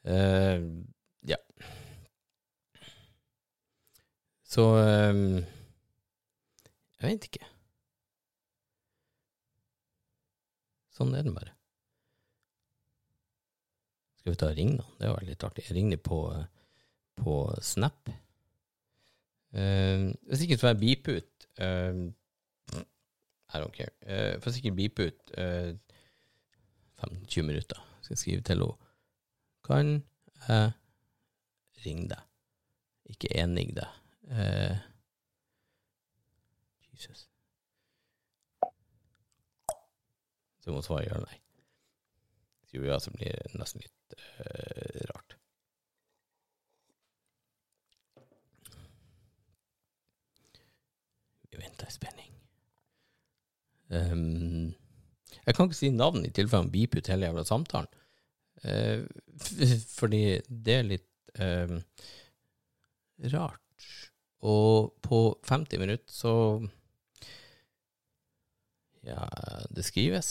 Uh, ja. Så um, Jeg vet ikke. Sånn er den bare. Skal vi ta og ringe da? Det var litt artig. Jeg ringer på, på Snap. Uh, hvis ikke så får jeg beepe ut uh, I don't care. Uh, får sikkert beepe ut eh, 15-20 minutter. Skal jeg skrive til henne Kan jeg ringe deg ikke enig deg. Eh, Jesus. Så må svare gjøre nei. Skriver ja, så blir det nesten litt eh, rart. Vi venter i spenning. Um, jeg kan ikke si navn i tilfelle han beeper ut hele jævla samtalen. Eh, fordi det er litt eh, rart. Og på 50 minutter så Ja, det skrives.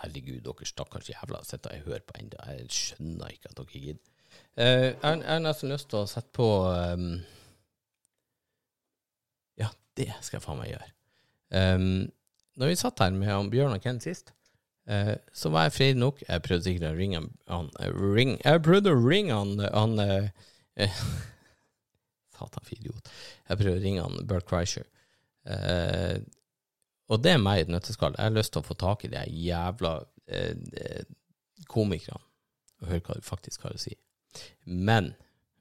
Herregud, dere stakkars jævla sitter og hører på ennå. Jeg skjønner ikke at dere gidder. Eh, jeg har- jeg nesten lyst til å sette på um, Ja, det skal jeg faen meg gjøre. Um, når vi satt her med Bjørn og Ken sist, så var jeg freidig nok Jeg prøvde sikkert å ringe han, eh, ring, Jeg prøvde å ringe han, han eh, eh, Satan, for idiot. Jeg prøvde å ringe han Bert Kreischer. Eh, og det er meg i et nøtteskall. Jeg har lyst til å få tak i de jævla eh, eh, komikerne og høre hva de faktisk har å si. Men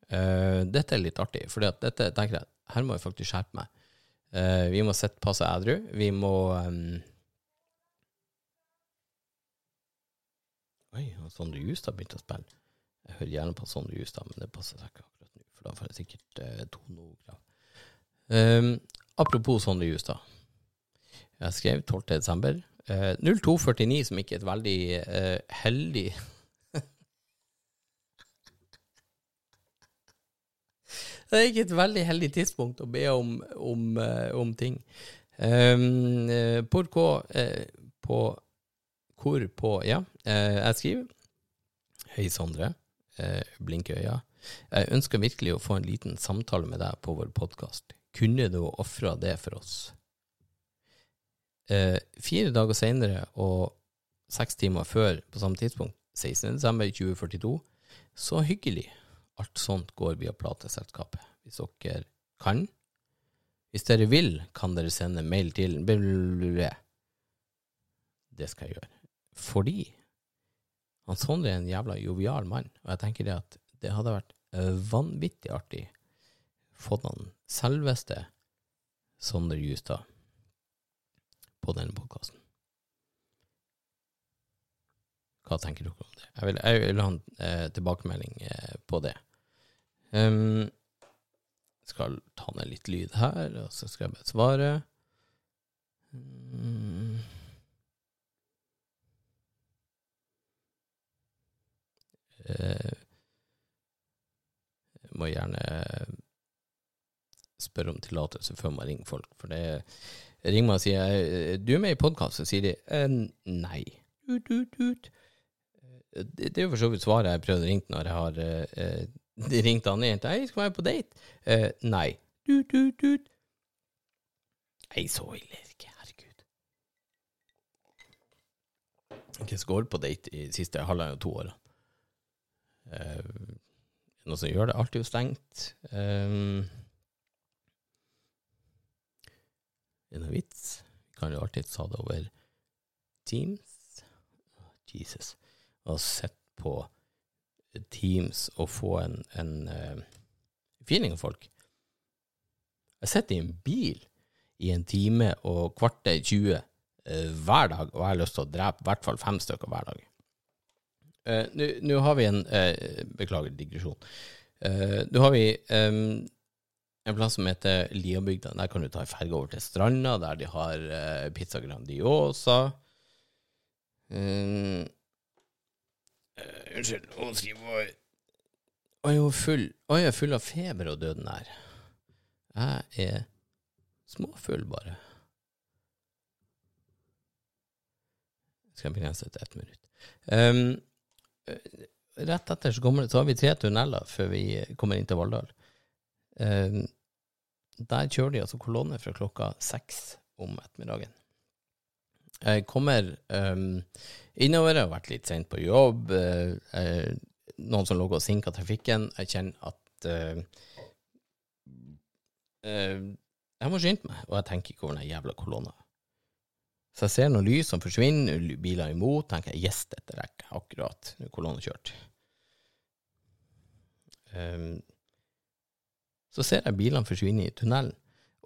eh, dette er litt artig, for dette tenker jeg her må jeg faktisk skjerpe meg. Eh, vi må sette passe edru. Vi må um... Oi, Sondre Justad begynte å spille. Jeg hører gjerne på Sondre Justad, men det passer seg ikke akkurat nå, for da får jeg sikkert eh, tonokrav. Um, apropos Sondre Justad. Jeg skrev 12. desember. Uh, 0249, som ikke er et veldig uh, heldig Det er ikke et veldig heldig tidspunkt å be om, om, eh, om ting. Um, eh, por hva eh, på Hvor på Ja, eh, jeg skriver. Hei, Sondre. Eh, blink i øya. Jeg ønsker virkelig å få en liten samtale med deg på vår podkast. Kunne du ofra det for oss? Eh, fire dager senere og seks timer før på samme tidspunkt, 16.12.2042, så hyggelig. Alt sånt går via plateselskapet. Hvis dere kan. Hvis dere vil, kan dere sende mail til. Det skal jeg gjøre. Fordi han Sondre er en jævla jovial mann, og jeg tenker det at det hadde vært eh, vanvittig artig fått han selveste Sondre Justad på denne podkasten. Hva tenker dere om det? Jeg vil, jeg vil ha en eh, tilbakemelding eh, på det. Um, skal ta ned litt lyd her, og så skal jeg bare svare. Mm. Eh, må gjerne spørre om tillatelse før man ringer folk, for det ringer man og sier eh, 'du er med i podkast', så sier de eh, 'nei'. Ut, ut, ut. Det, det er jo for så vidt svaret jeg prøvde å ringe når jeg har eh, de ringte han igjen. 'Hei, skal være på date?' Eh, nei. Tut, tut, tut. Nei, så ille er det ikke. Herregud. Ikke skål på date i siste halvannet to årene. Eh, er noe som gjør det? Jo stengt. Um, er noe vits? Vi kan jo alltid ta det over Teams. Jesus. Og sett på Teams og få en, en uh, feeling av folk. Jeg sitter i en bil i en time og kvarter 20 uh, hver dag, og jeg har lyst til å drepe i hvert fall fem stykker hver dag. Uh, Nå har vi en uh, Beklager digresjon. Nå har vi um, en plass som heter Liabygda. Der kan du ta en ferge over til stranda, der de har pizza Grandiosa. Um, Uh, unnskyld, hun skriver Å, jeg er full Å, jeg er full av feber og døden her. Jeg er småfull, bare. Skal jeg begrense til ett minutt. Um, rett etter så, kommer, så har vi tre tunneler før vi kommer inn til Valldal. Um, der kjører de altså kolonne fra klokka seks om ettermiddagen. Jeg kommer um, innover, jeg har vært litt sent på jobb. Uh, uh, noen som lå og sinka trafikken. Jeg kjenner at uh, Jeg må skynde meg, og jeg tenker ikke over den jævla kolonna. Så jeg ser noen lys som forsvinner, biler imot, tenker jeg yes, dette rekker akkurat. Nå er kolonnen kjørt. Um, så ser jeg bilene forsvinne i tunnelen,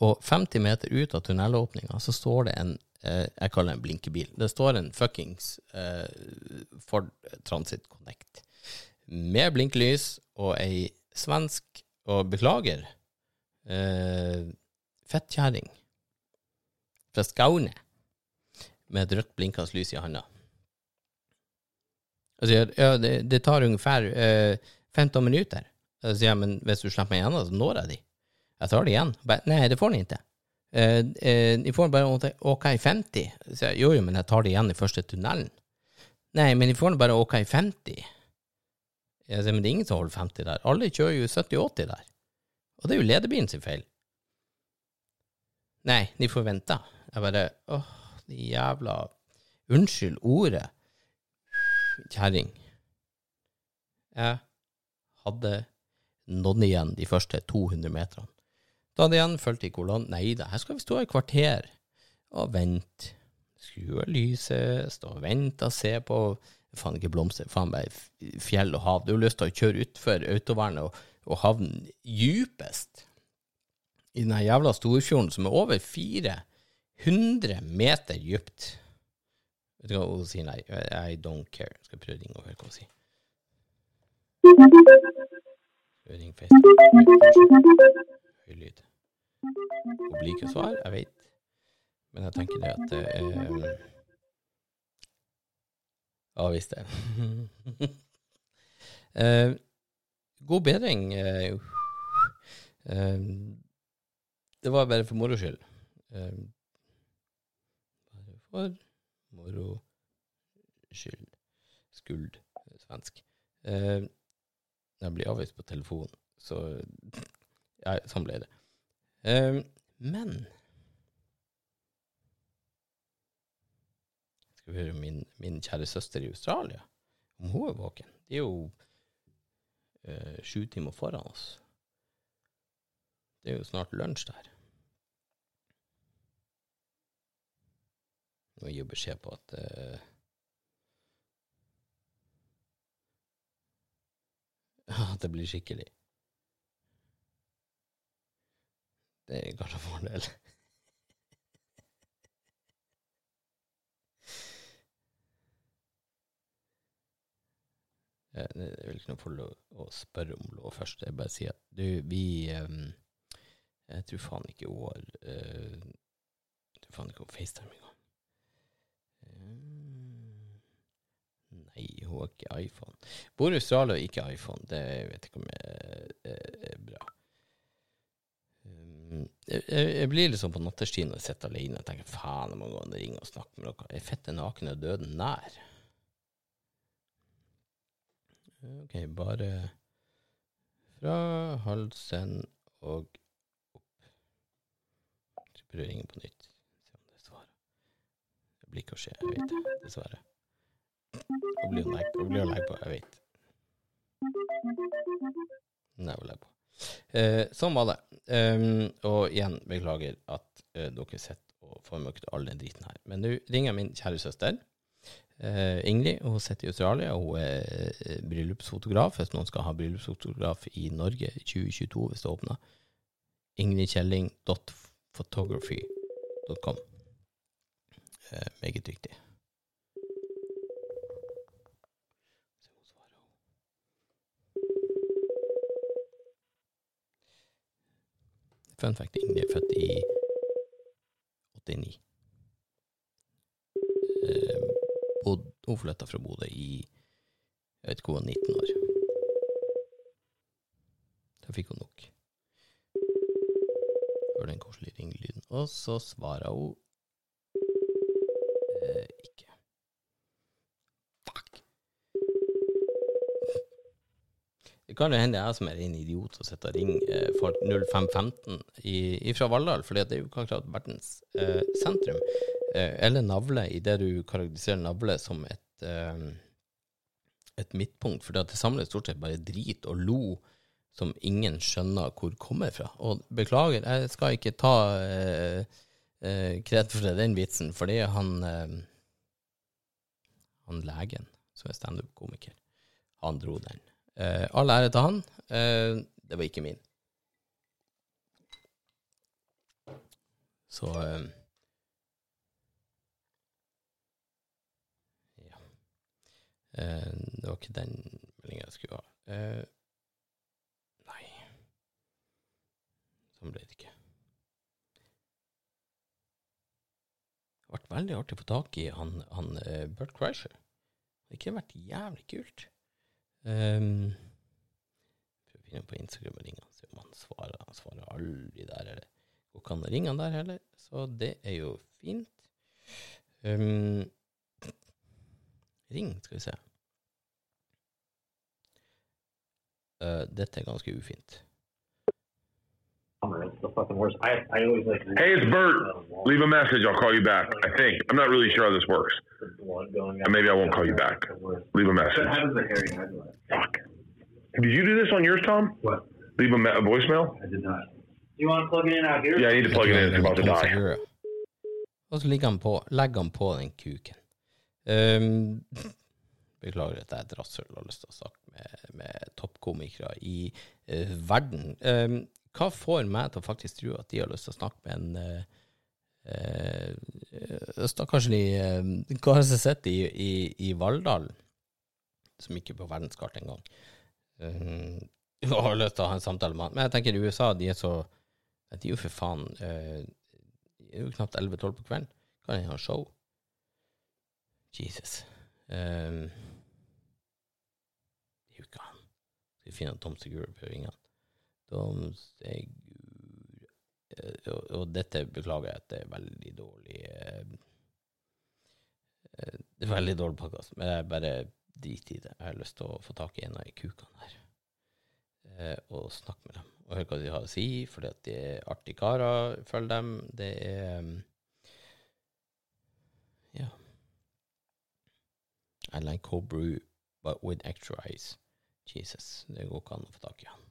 og 50 meter ut av tunnelåpninga så står det en eh, Jeg kaller det en blinkebil. Det står en fuckings eh, Ford Transit Connect med blinkelys og ei svensk Og beklager, eh, fettkjerring fra Skaune med et rødt blinkende lys i handa. Og sier ja, det, det tar ungefær eh, 15 minutter. Og sier jeg, men hvis du slipper meg igjennom, så når jeg de. Jeg tar det igjen. Bare, Nei, det får ni ikke. Eh, eh, ni får bare OK åka i 50. Så jeg, jo, jo, men jeg tar det igjen i første tunnelen. Nei, men ni får bare OK i 50. Jeg sier, men det er ingen som holder 50 der. Alle kjører jo 70-80 der. Og det er jo lederbilen sin feil. Nei, ni får vente. Jeg bare åh, de jævla Unnskyld ordet. Kjerring. Jeg hadde nådd igjen de første 200 meterne. Da hadde jeg fulgt i kolonn. Nei da, her skal vi stå i kvarter og vente. Skru av lyset, stå og vente og se på Faen, ikke blomster, faen bare fjell og hav. Du har lyst til å kjøre utfor autovernet og, og havne djupest i den jævla Storfjorden, som er over 400 meter dypt. Vet du hva hun sier? Nei, I don't care. Skal prøve å ringe og høre hva hun sier. Ringe Facebook? Høy lyd. Hun blir ikke svar, jeg vet. Men jeg tenker det at Ja visst det. Eh, god bedring. eh, eh, det var bare for moro skyld. For moro skyld. Skuld, svensk. Eh, jeg blir avvist på telefon, så ja, sånn ble det. Eh, men Skal vi høre min, min kjære søster i Australia, om hun er våken. Det er jo eh, sju timer foran oss. Det er jo snart lunsj der. Nå gir beskjed på at uh, At det blir skikkelig. Det er kanskje en fordel. Eh, Det er vel ikke noe for å, spørre om lov først. Jeg bare sier at du, vi ehm, Jeg tror faen ikke hun har eh, tror faen ikke hun FaceTime engang. Nei, hun har ikke iPhone. Bor i Australia og ikke iPhone. Det vet jeg ikke om er, er, er bra. Um, jeg, jeg jeg blir liksom på nattestid når jeg sitter alene og tenker faen, jeg må gå og ringe og snakke med dere. Er fette naken og døden nær? Ok, bare fra halsen og opp. Så prøver å ringe på nytt. Se om det svarer. Det blir ikke å skje, jeg vet det, dessverre. Hva blir å legge på? Jeg vet. Nei, hva legge på. Eh, sånn var det. Um, og igjen, beklager at uh, dere sitter og får møkt all den driten her. Men nå ringer min kjære søster. Uh, Ingrid hun sitter i Australia, hun er eh, bryllupsfotograf hvis noen skal ha bryllupsfotograf i Norge 2022 hvis det åpner. ingridkjelling.photography.com. Uh, meget dyktig. Se om hun svarer. Fun fact, Ingrid er født i 89. Eh, bod, hun flytta fra Bodø i Jeg vet ikke, hun var 19 år. Da fikk hun nok. Hør den koselige ringelyden. Og så svarer hun eh, Det kan jo hende jeg som er en idiot og sitter og ringer folk 0515 fra Valldal, for det er jo ikke akkurat verdens eh, sentrum. Eh, eller navle, i det du karakteriserer navle som et, eh, et midtpunkt. For det samles stort sett bare drit og lo som ingen skjønner hvor kommer fra. Og beklager, jeg skal ikke ta eh, eh, kred for den vitsen, fordi han eh, han legen som er standup-komiker, han dro den. Eh, all ære til han. Eh, det var ikke min. Så eh, Ja. Eh, det var ikke den meldinga jeg skulle ha. Eh, nei. Sånn ble det ikke. Det ble veldig artig å få tak i han, han eh, Bert Kreischer. Det kunne vært jævlig kult. Um, Prøv på Instagram og ringe han, se om han svarer. Han svarer aldri der, eller går ikke an å ringe han der heller, så det er jo fint. Um, ring, skal vi se. Uh, dette er ganske ufint. It's the fucking worst. I, I always like. Hey, it's Bert. Leave a message. I'll call you back. I think. I'm not really sure how this works. The blood going And maybe I won't call you back. Leave a message. How does the hairy head look? Fuck. Did you do this on yours, Tom? What? Leave a, me- a voicemail? I did not. You want to plug it in out here? Yeah, I need to plug it in. It's about to Tom die. Segura. Og så ligger han på, legger han på den kuken. Um, beklager at jeg er et rasshøl og har lyst til å snakke med, med toppkomikere i eh, verden. Um, hva får meg til å faktisk tro at de har lyst til å snakke med en stakkarslig uh, kar som sitter i, i, i Valldal, som ikke er på verdenskartet engang, um, og har lyst til å ha en samtale med han. Men jeg tenker i USA, de er så De er jo for faen uh, Det er jo knapt 11-12 på kvelden. Kan de ha show? Jesus. Um, det er jo ikke han. Skal vi finne Tom Segura på ringe Segura Eh, og, og dette beklager jeg at det er veldig dårlig eh, eh, Det er veldig dårlig podkast, men jeg bare driter i det. Jeg har lyst til å få tak i en av de kukene her eh, og snakke med dem og høre hva de har å si, fordi at de er artige karer. Følg dem. Det er um, Ja. I like cold brew, but with extra ice. Jesus, det går ikke an å få tak i han.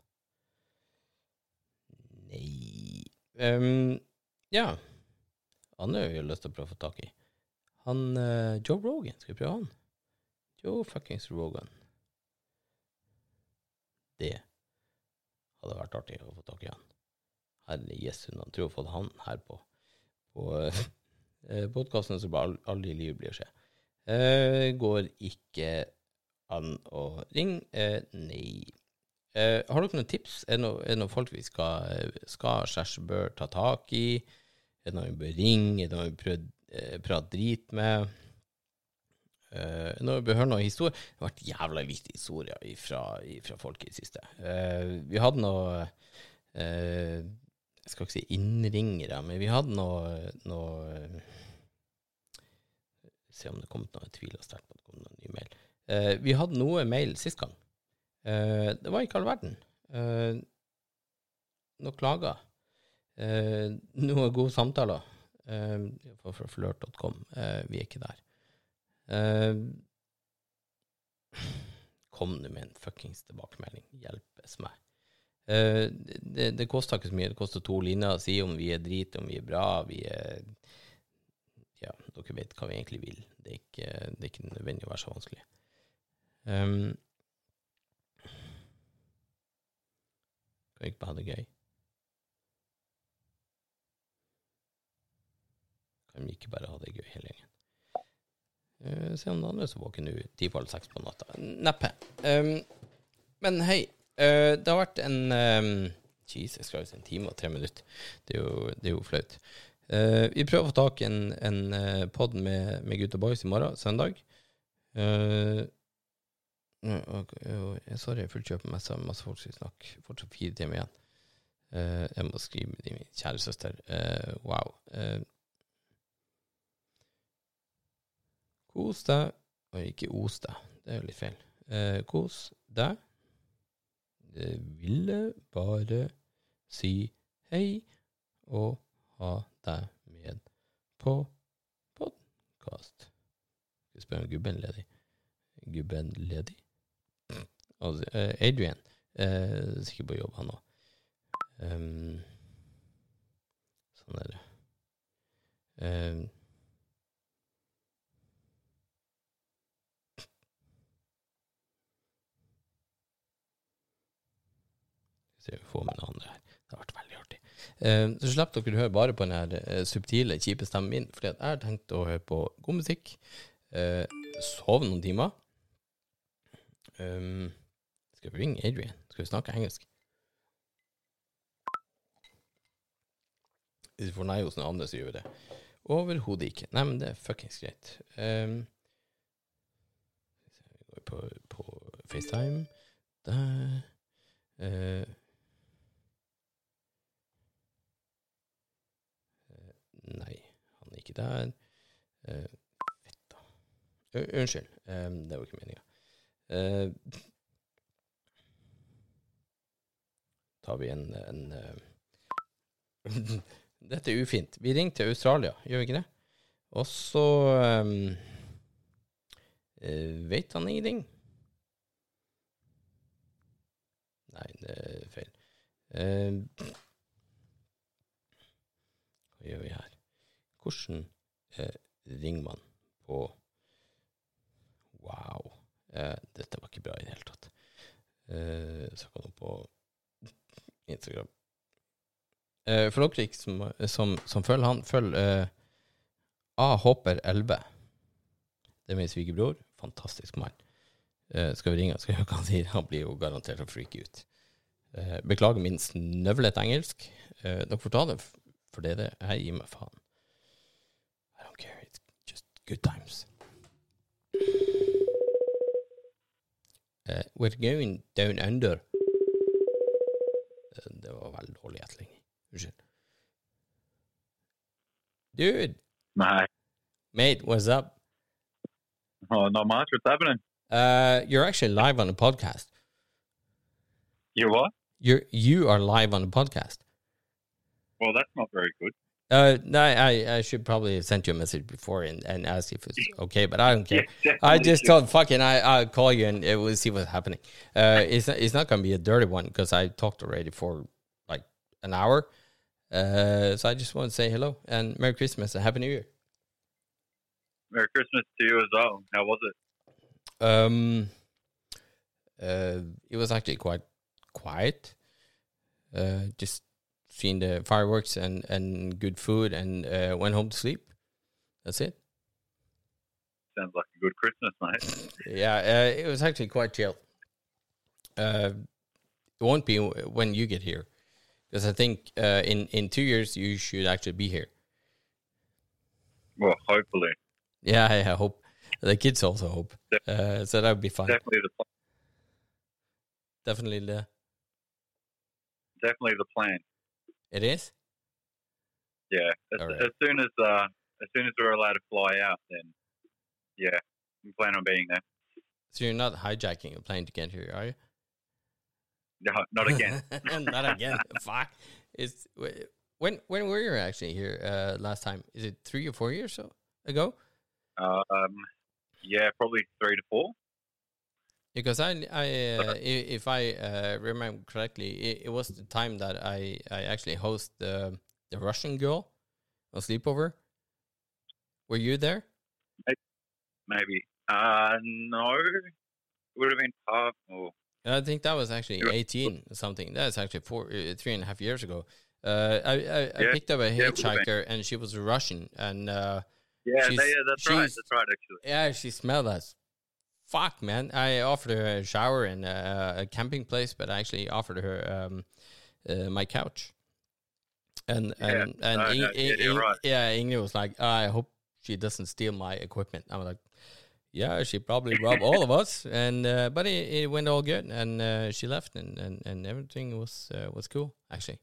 Nei um, Ja. Han har jo lyst til å prøve å få tak i. Han uh, Joe Rogan, skal vi prøve han? Joe fuckings Rogan. Det hadde vært artig å få tak i han. Herre jesu navn. Tror jeg har fått han her på, på uh, podkasten, så bare al- aldri i livet blir å skje. Uh, går ikke an å ringe? Uh, nei. Eh, har dere noen tips? Er det noe, er noe folk vi skal, skal slash bør ta tak i? Er det noen vi bør ringe? Er det noen vi prøver eh, prate drit med? Uh, når vi bør høre noen historier Det har vært jævla viktige historier fra, folk i det siste. Eh, vi hadde noe eh, Jeg skal ikke si innringere, men vi hadde noe, noe Se om det kom noen tviler sterkt på det kom noen ny mail. Eh, vi hadde noe mail sist gang. Eh, det var ikke all verden. Uh, noen klager. Uh, noen gode samtaler. Fra flørt.com. Vi er ikke der. Kom nå med en fuckings tilbakemelding. Hjelpes meg. Uh, det, det koster ikke så mye. Det koster to linjer å si om vi er drit, om vi er bra. Vi er Ja, dere vet hva vi egentlig vil. Det er ikke, det er ikke nødvendig å være så vanskelig. Um, ikke bare hadde gøy? Kan vi ikke bare ha det gøy hele gjengen? Uh, se om det andre som våkner nå ti på halv seks på natta. Neppe. Um, men hei, uh, det har vært en um, Jesus Christ, en time og tre minutter. Det er jo, det jo flaut. Uh, vi prøver å få tak i en, en pod med, med gutta boys i morgen, søndag. Uh, sorry, jeg fullkjøper masse, masse folk som snakker. Fortsatt fire timer igjen. Uh, jeg må skrive med min kjære søster. Uh, wow. Uh, kos deg Og ikke os deg. Det er jo litt feil. kos deg. Det ville bare si hei og ha deg med på podkast. Skal spørre om gubben ledig? Gubben ledig? Altså, Adrian. er sikkert på jobb, han òg. Um, sånn er det. Um, jeg får med noen andre her. Det har vært veldig artig. Eh, så slapp dere å høre bare på den eh, subtile, kjipe stemmen min, fordi jeg har tenkt å høre på god musikk, eh, sove noen timer. Um, skal vi ringe Adrian? Skal vi snakke engelsk? Hvis vi får nei hos noen andre, så gjør vi det. Overhodet ikke. Nei, men det er fuckings greit. Um, vi går på, på FaceTime. Der. Eh, nei, han er ikke der. Uh, fett, da. Unnskyld, um, det var ikke meninga. Uh, tar vi en, en uh, Dette er ufint. Vi ringer til Australia, gjør vi ikke det? Og så um, vet han ingenting. Nei, det er feil. Uh, hva gjør vi her? Hvordan uh, ringer man på Wow. Uh, dette var ikke bra i det hele tatt. Uh, så kan du på Instagram. Uh, for dere som, som, som følger han, følg uh, A. Hopper 11. Det er min svigerbror. Fantastisk mann. Uh, skal vi ringe skal vi høre hva han sier? Han blir jo garantert å freake ut. Uh, beklager min snøvlete engelsk. Uh, dere får ta det for det. Jeg gir meg faen. I don't care. It's just good times. Uh, we're going down under. Det var veldig dårlig. Unnskyld. Dude, Mate, mate, what's up? oh, not much. What's happening? Uh, you're actually live on a podcast. You what? You're you are live on a podcast. Well, that's not very good. Uh, no, I, I should probably have sent you a message before and, and asked if it's okay, but I don't care. definitely I just should. thought, fucking, I I'll call you and uh, we'll see what's happening. Uh, it's not, it's not gonna be a dirty one because I talked already for like an hour. Uh, so I just want to say hello and Merry Christmas and Happy New Year. Merry Christmas to you as well. How was it? Um, uh, it was actually quite quiet. Uh, just seeing the fireworks and, and good food and uh, went home to sleep. That's it. Sounds like a good Christmas, mate. Yeah, uh, it was actually quite chill. Uh, it won't be when you get here, because I think uh, in in two years you should actually be here. Well, hopefully. Yeah, I hope the kids also hope. Uh, so that would be fun. Definitely the pl- Definitely, the, definitely the plan. It is. Yeah. As, right. as soon as uh, as soon as we're allowed to fly out, then yeah, we plan on being there. So you're not hijacking a plane to get here, are you? No, not again. not again. Fuck. It's when when were you actually here uh, last time? Is it three or four years so ago? um, yeah, probably three to four. Because I, I uh, if I uh, remember correctly, it, it was the time that I, I actually host the the Russian girl on sleepover. Were you there? Maybe. Uh, no, it would have been half. Oh, I think that was actually Yeah. eighteen something. That's actually four, uh, three and a half years ago. Uh, I, I, I picked up a yeah, it would've been. hitchhiker, and she was Russian, and uh, yeah, yeah, that's right. That's right, actually. Yeah, she smelled as fuck, man. I offered her a shower in a, a camping place, but I actually offered her um, uh, my couch. And Yeah, and and no, Ing- no, yeah, Ing- right. yeah, Ingrid was like, I hope she doesn't steal my equipment. I'm like, yeah, she probably robbed all of us. And uh, but it, it went all good, and uh, she left, and, and, and everything was uh, was cool actually.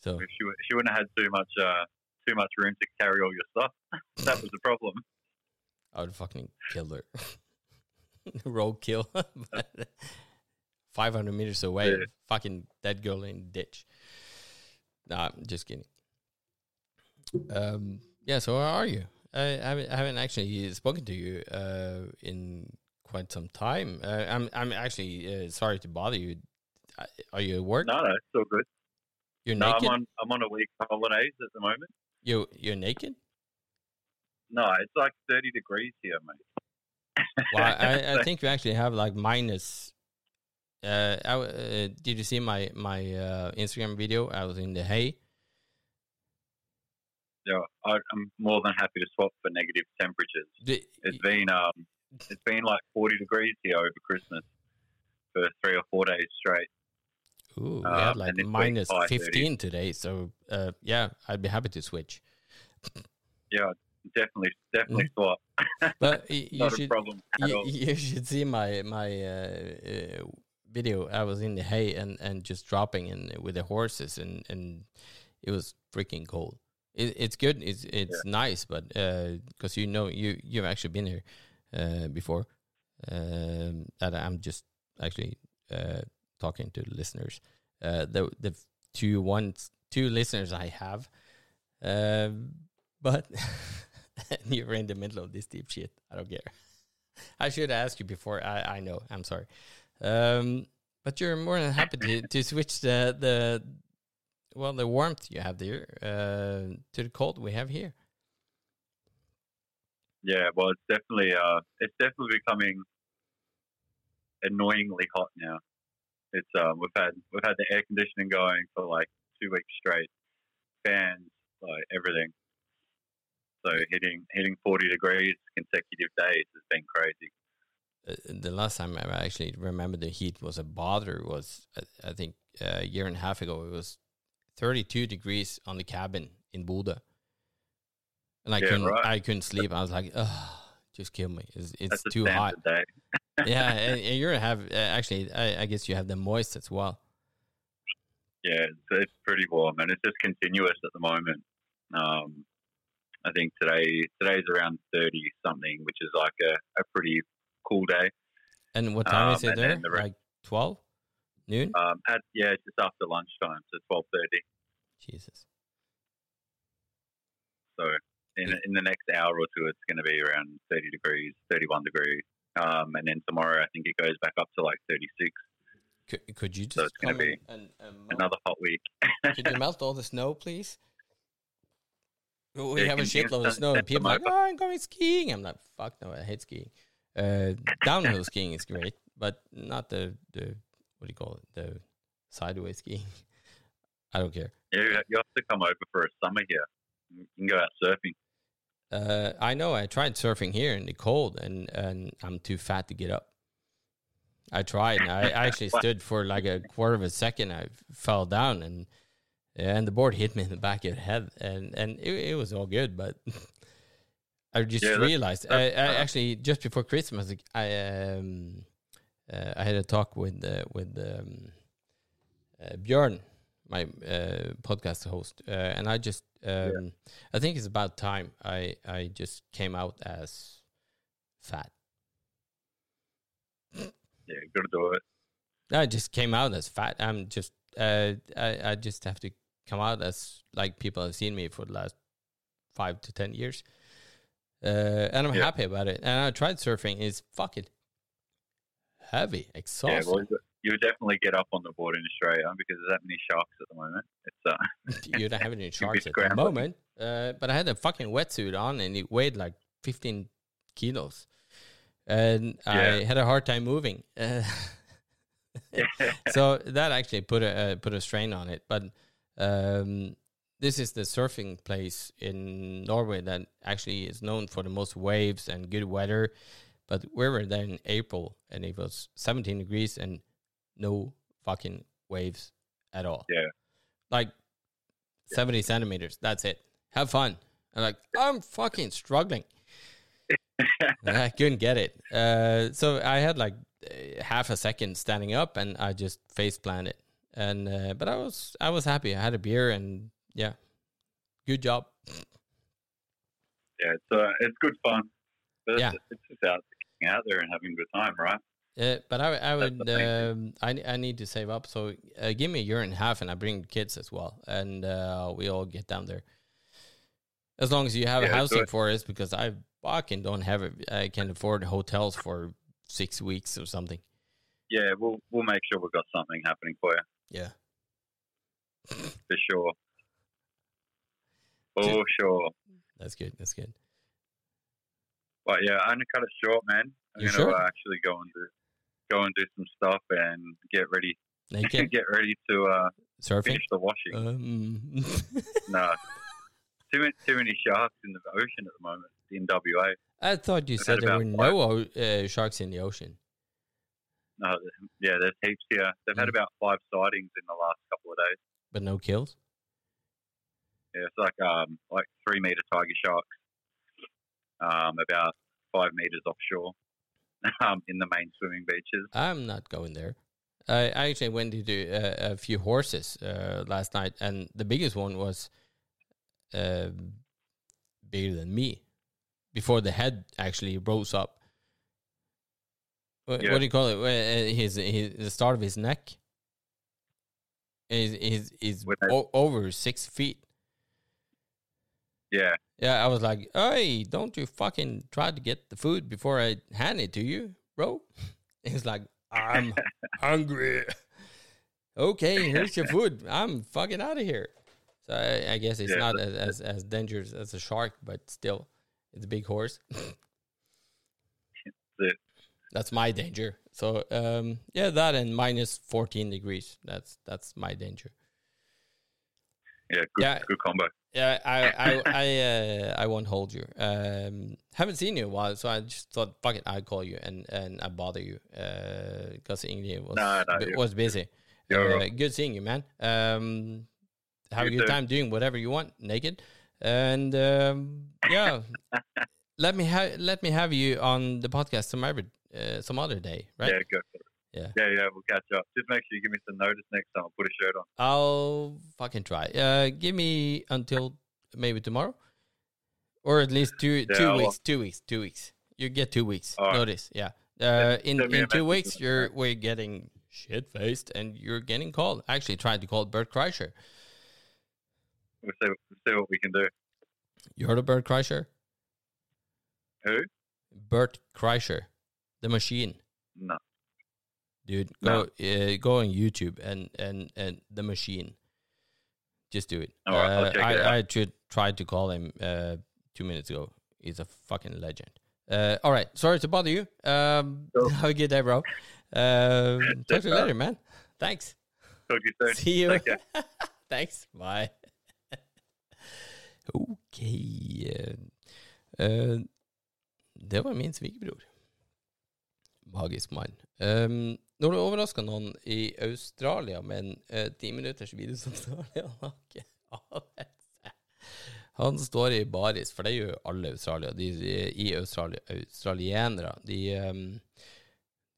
So She, she wouldn't have had too much uh, too much room to carry all your stuff. that was the problem. I would fucking kill her. Road kill. 500 meters away, Yeah. fucking dead girl in ditch. Nah, I'm just kidding. Um, yeah, so how are you? I haven't, I haven't actually spoken to you uh, in quite some time. Uh, I'm I'm actually uh, sorry to bother you. Are you at work? No, no, it's all good. You're No, naked. I'm on I'm on a week holidays at the moment. You you're naked. No, it's like 30 degrees here, mate. Well, I, I think you actually have like minus Uh, I, uh, did you see my my uh, Instagram video? I was in the hay. Yeah, I, I'm more than happy to swap for negative temperatures. The- It's been um, it's been like 40 degrees here over Christmas for three or four days straight. Ooh, we Uh, had like and this week, minus high 30s. 15 today. So, uh, yeah, I'd be happy to switch. Yeah, definitely, definitely swap. But you should you, you should see my my uh, uh, video. I was in the hay and, and just dropping in with the horses, and, and it was freaking cold. It, it's good. It's it's nice, but because you know you you've actually been here uh, before, um, I'm just actually uh, talking to the listeners. Uh, the the two ones two listeners I have, um, but you're in the middle of this deep shit. I don't care. I should ask you before. I, I know. I'm sorry. Um, but you're more than happy to, to switch the, the well the warmth you have there uh, to the cold we have here. Yeah, well, it's definitely uh, it's definitely becoming annoyingly hot now. It's um, we've had we've had the air conditioning going for like two weeks straight, fans, like everything. So hitting hitting forty degrees consecutive days has been crazy. Uh, the last time I actually remember the heat was a bother was I, I think a year and a half ago. It was 32 degrees on the cabin in Buda, and I Yeah, couldn't right. I couldn't sleep. I was like, just kill me. It's, it's too hot. yeah, and, and you're have uh, actually. I, I guess you have the moist as well. Yeah, it's, it's pretty warm and it's just continuous at the moment. Um, I think today today's around thirty something, which is like a, a pretty cool day. And what time is Um, it there? the re- Like twelve noon? Um, at yeah, just after lunchtime, so twelve thirty. Jesus. So in in the next hour or two, it's going to be around thirty degrees, thirty one degrees. Um, and then tomorrow, I think it goes back up to like thirty six. Could, could you just So it's gonna be and, and, and Another hot week. could you melt all the snow, please? We have a shitload of snow, and people are like, "Oh, I'm going skiing." I'm like, "Fuck no, I hate skiing." Uh, downhill skiing is great, but not the the what do you call it? The sideways skiing. I don't care. Yeah, you have to come over for a summer here. You can go out surfing. Uh, I know. I tried surfing here in the cold, and and I'm too fat to get up. I tried. And I actually stood for like a quarter of a second. I fell down, and and the board hit me in the back of the head, and and it, it was all good. But I just Yeah, that's- realized. I, I that's- actually just before Christmas, I um uh, I had a talk with uh, with um, uh, Björn, my uh, podcast host, uh, and I just um, I think it's about time I I just came out as fat. Yeah, got to do it. I just came out as fat. I'm just uh, I I just have to come out as like people have seen me for the last five to ten years, uh, and I'm Yeah. happy about it. And I tried surfing. It's fucking heavy, exhausting. Yeah, well, you would definitely get up on the board in Australia because there's that many sharks at the moment. It's uh, you don't have any sharks at the moment. Uh, but I had a fucking wetsuit on and it weighed like 15 kilos. And I had a hard time moving. So that actually put a uh, put a strain on it. But um, this is the surfing place in Norway that actually is known for the most waves and good weather. But we were there in April and it was 17 degrees and no fucking waves at all. Yeah. Like 70 centimeters. That's it. Have fun. I'm like, I'm fucking struggling. I couldn't get it. Uh, so I had like half a second standing up, and I just face planted. And uh, but I was I was happy. I had a beer, and yeah, good job. yeah, it's uh, it's good fun. But Yeah. it's, it's just out, getting out there and having a good time, right? Uh, but I I would um, I I need to save up. So uh, give me a year and a half, and I bring kids as well, and uh, we all get down there. As long as you have a Yeah, housing for us, because I fucking don't have it. I can afford hotels for six weeks or something. Yeah, we'll we'll make sure we've got something happening for you Yeah. for sure. For sure. That's good. That's good. But yeah, I'm gonna cut it short, man. I'm You gonna sure? uh, actually go and do. go and do some stuff and get ready Naked? get ready to uh, Surfing? finish the washing. Um, no, too many too many sharks in the ocean at the moment in WA. I thought you I've said there were no uh, sharks in the ocean. No, yeah, there's heaps here. They've had Mm. about five sightings in the last couple of days. But no kills? Yeah, it's like um like three meter tiger sharks, um about five meters offshore, um in the main swimming beaches. I'm not going there. I I actually went into uh, a few horses uh, last night, and the biggest one was uh, bigger than me before the head actually rose up. What, Yeah. what do you call it? Uh, His, his the start of his neck is is is o- over six feet. Yeah, Yeah, I was like, "Hey, don't you fucking try to get the food before I hand it to you, bro?" He's like, "I'm hungry." okay, here's your food. I'm fucking out of here. So I, I guess it's Yeah, not as, as as dangerous as a shark, but still, it's a big horse. it. That's my danger. So um, yeah, that and minus fourteen degrees. That's that's my danger. yeah, good, Yeah. good combo. Yeah, I I I uh, I won't hold you. Um, haven't seen you in a while, so I just thought, fuck it, I'd call you and and I bother you because Ingrid was No, no, bu- you're- was busy. Uh, good seeing you, man. Um, have a good too. time doing whatever you want, naked, and um, yeah, let me have let me have you on the podcast other uh, some other day, right? Yeah, go for it. Yeah. yeah, yeah. We'll catch up. Just make sure you give me some notice next time. I'll put a shirt on. I'll fucking try. Uh, give me until maybe tomorrow, or at least two Yeah, 2 I'll- weeks. Two weeks. Two weeks. You get two weeks right. notice. Yeah. Uh, in send me a in two weeks, you're we're getting shit faced, and you're getting called. I actually tried to call Bert Kreischer. We'll see, we'll see what we can do. You heard of Bert Kreischer? Who? Bert Kreischer, the machine. No. dude. No. Go uh, go on YouTube and and and the machine. Just do it. All right, Uh, I it. I should tried to call him uh, two minutes ago. He's a fucking legend. Uh, all right, sorry to bother you. Um, Cool. have a good day, bro. Um, talk to you later, man. Thanks. Talk to you soon. See you. Thanks. Bye. ok. eh, eh, det var min svigerbror. Magisk mann. Um, når du overrasker noen i Australia med en eh, ti minutters videosamtale Han har ikke anet seg. Han står i baris, for det gjør alle Australia. De, de, I Australia, australienere. De, um,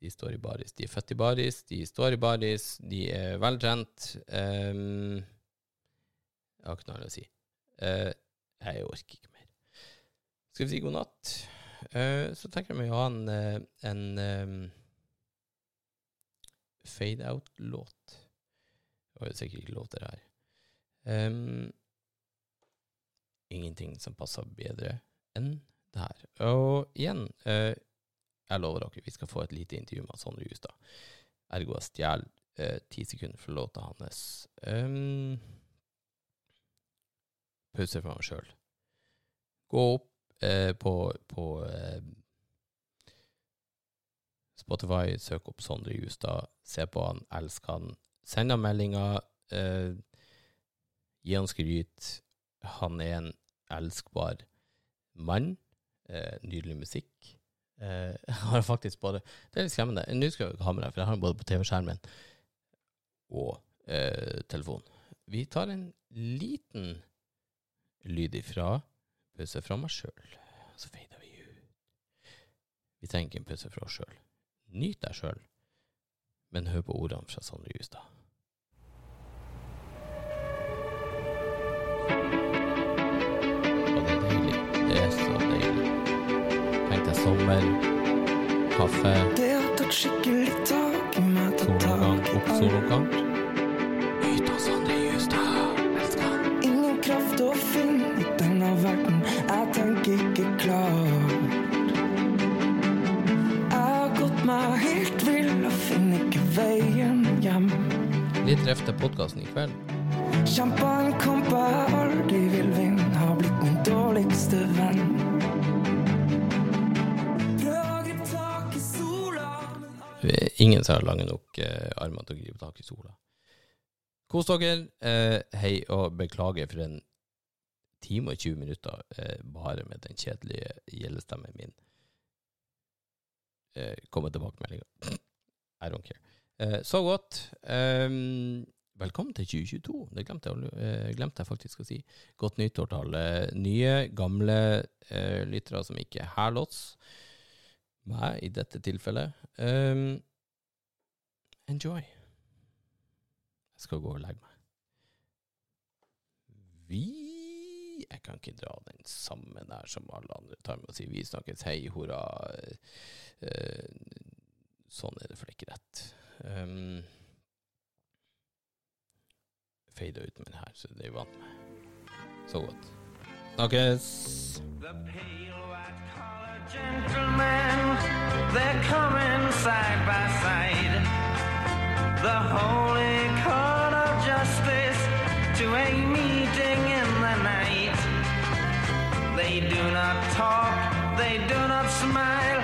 de står i baris. De er født i baris, de står i baris, de er veltrent. Um, jeg har ikke noe annet å si. Uh, jeg orker ikke mer. Skal vi si god natt? Eh, så tenker jeg meg å ha en, eh, en um, fade-out-låt. Det var jo sikkert ikke låter her. Um, ingenting som passer bedre enn det her. Og igjen, uh, jeg lover dere, vi skal få et lite intervju med Sondre Justad. Ergo jeg stjeler uh, ti sekunder fra låta hans. Um, pause for meg sjøl. Gå opp eh, på, på eh, Spotify, søk opp Sondre Justad, se på han, elsk han. Send han meldinger, eh, gi han skryt. Han er en elskbar mann. Eh, nydelig musikk. Eh, jeg har faktisk både Det er litt skremmende. Nå skal jeg ha med deg, for jeg har den både på TV-skjermen og eh, telefon. Vi tar en liten lyd ifra pause fra meg sjøl. Så fader vi ut. Vi trenger ikke en pause fra oss sjøl. Nyt deg sjøl, men hør på ordene fra Sondre Justad. Det er så deilig. Tenk deg sommer, kaffe, Det har tatt Litt røft til podkasten i kveld. Kamp jeg aldri vil vinne. Har blitt min dårligste venn. Ingen som har lange nok eh, armer til å gripe tak i sola. Kos dere. Eh, hei, og beklager for en time og 20 minutter eh, bare med den kjedelige gjellestemmen min. Eh, Komme tilbakemeldinger. I don't care. Eh, så godt. Um, velkommen til 2022. Det glemte jeg, eh, glemte jeg faktisk å si. Godt nyttår til nye, gamle eh, lyttere som ikke er herlots. Meg, i dette tilfellet. Um, enjoy. Jeg skal gå og legge meg. Vi Jeg kan ikke dra den samme der som alle andre tar med å si vi snakkes, hei, hurra. Sånn er det for det ikke rett. Um, Fada ut med her, så det er med. Så godt. Snakkes! The pale white collar gentlemen, they're coming side by side. The holy court of justice to a meeting in the night. They do not talk, they do not smile,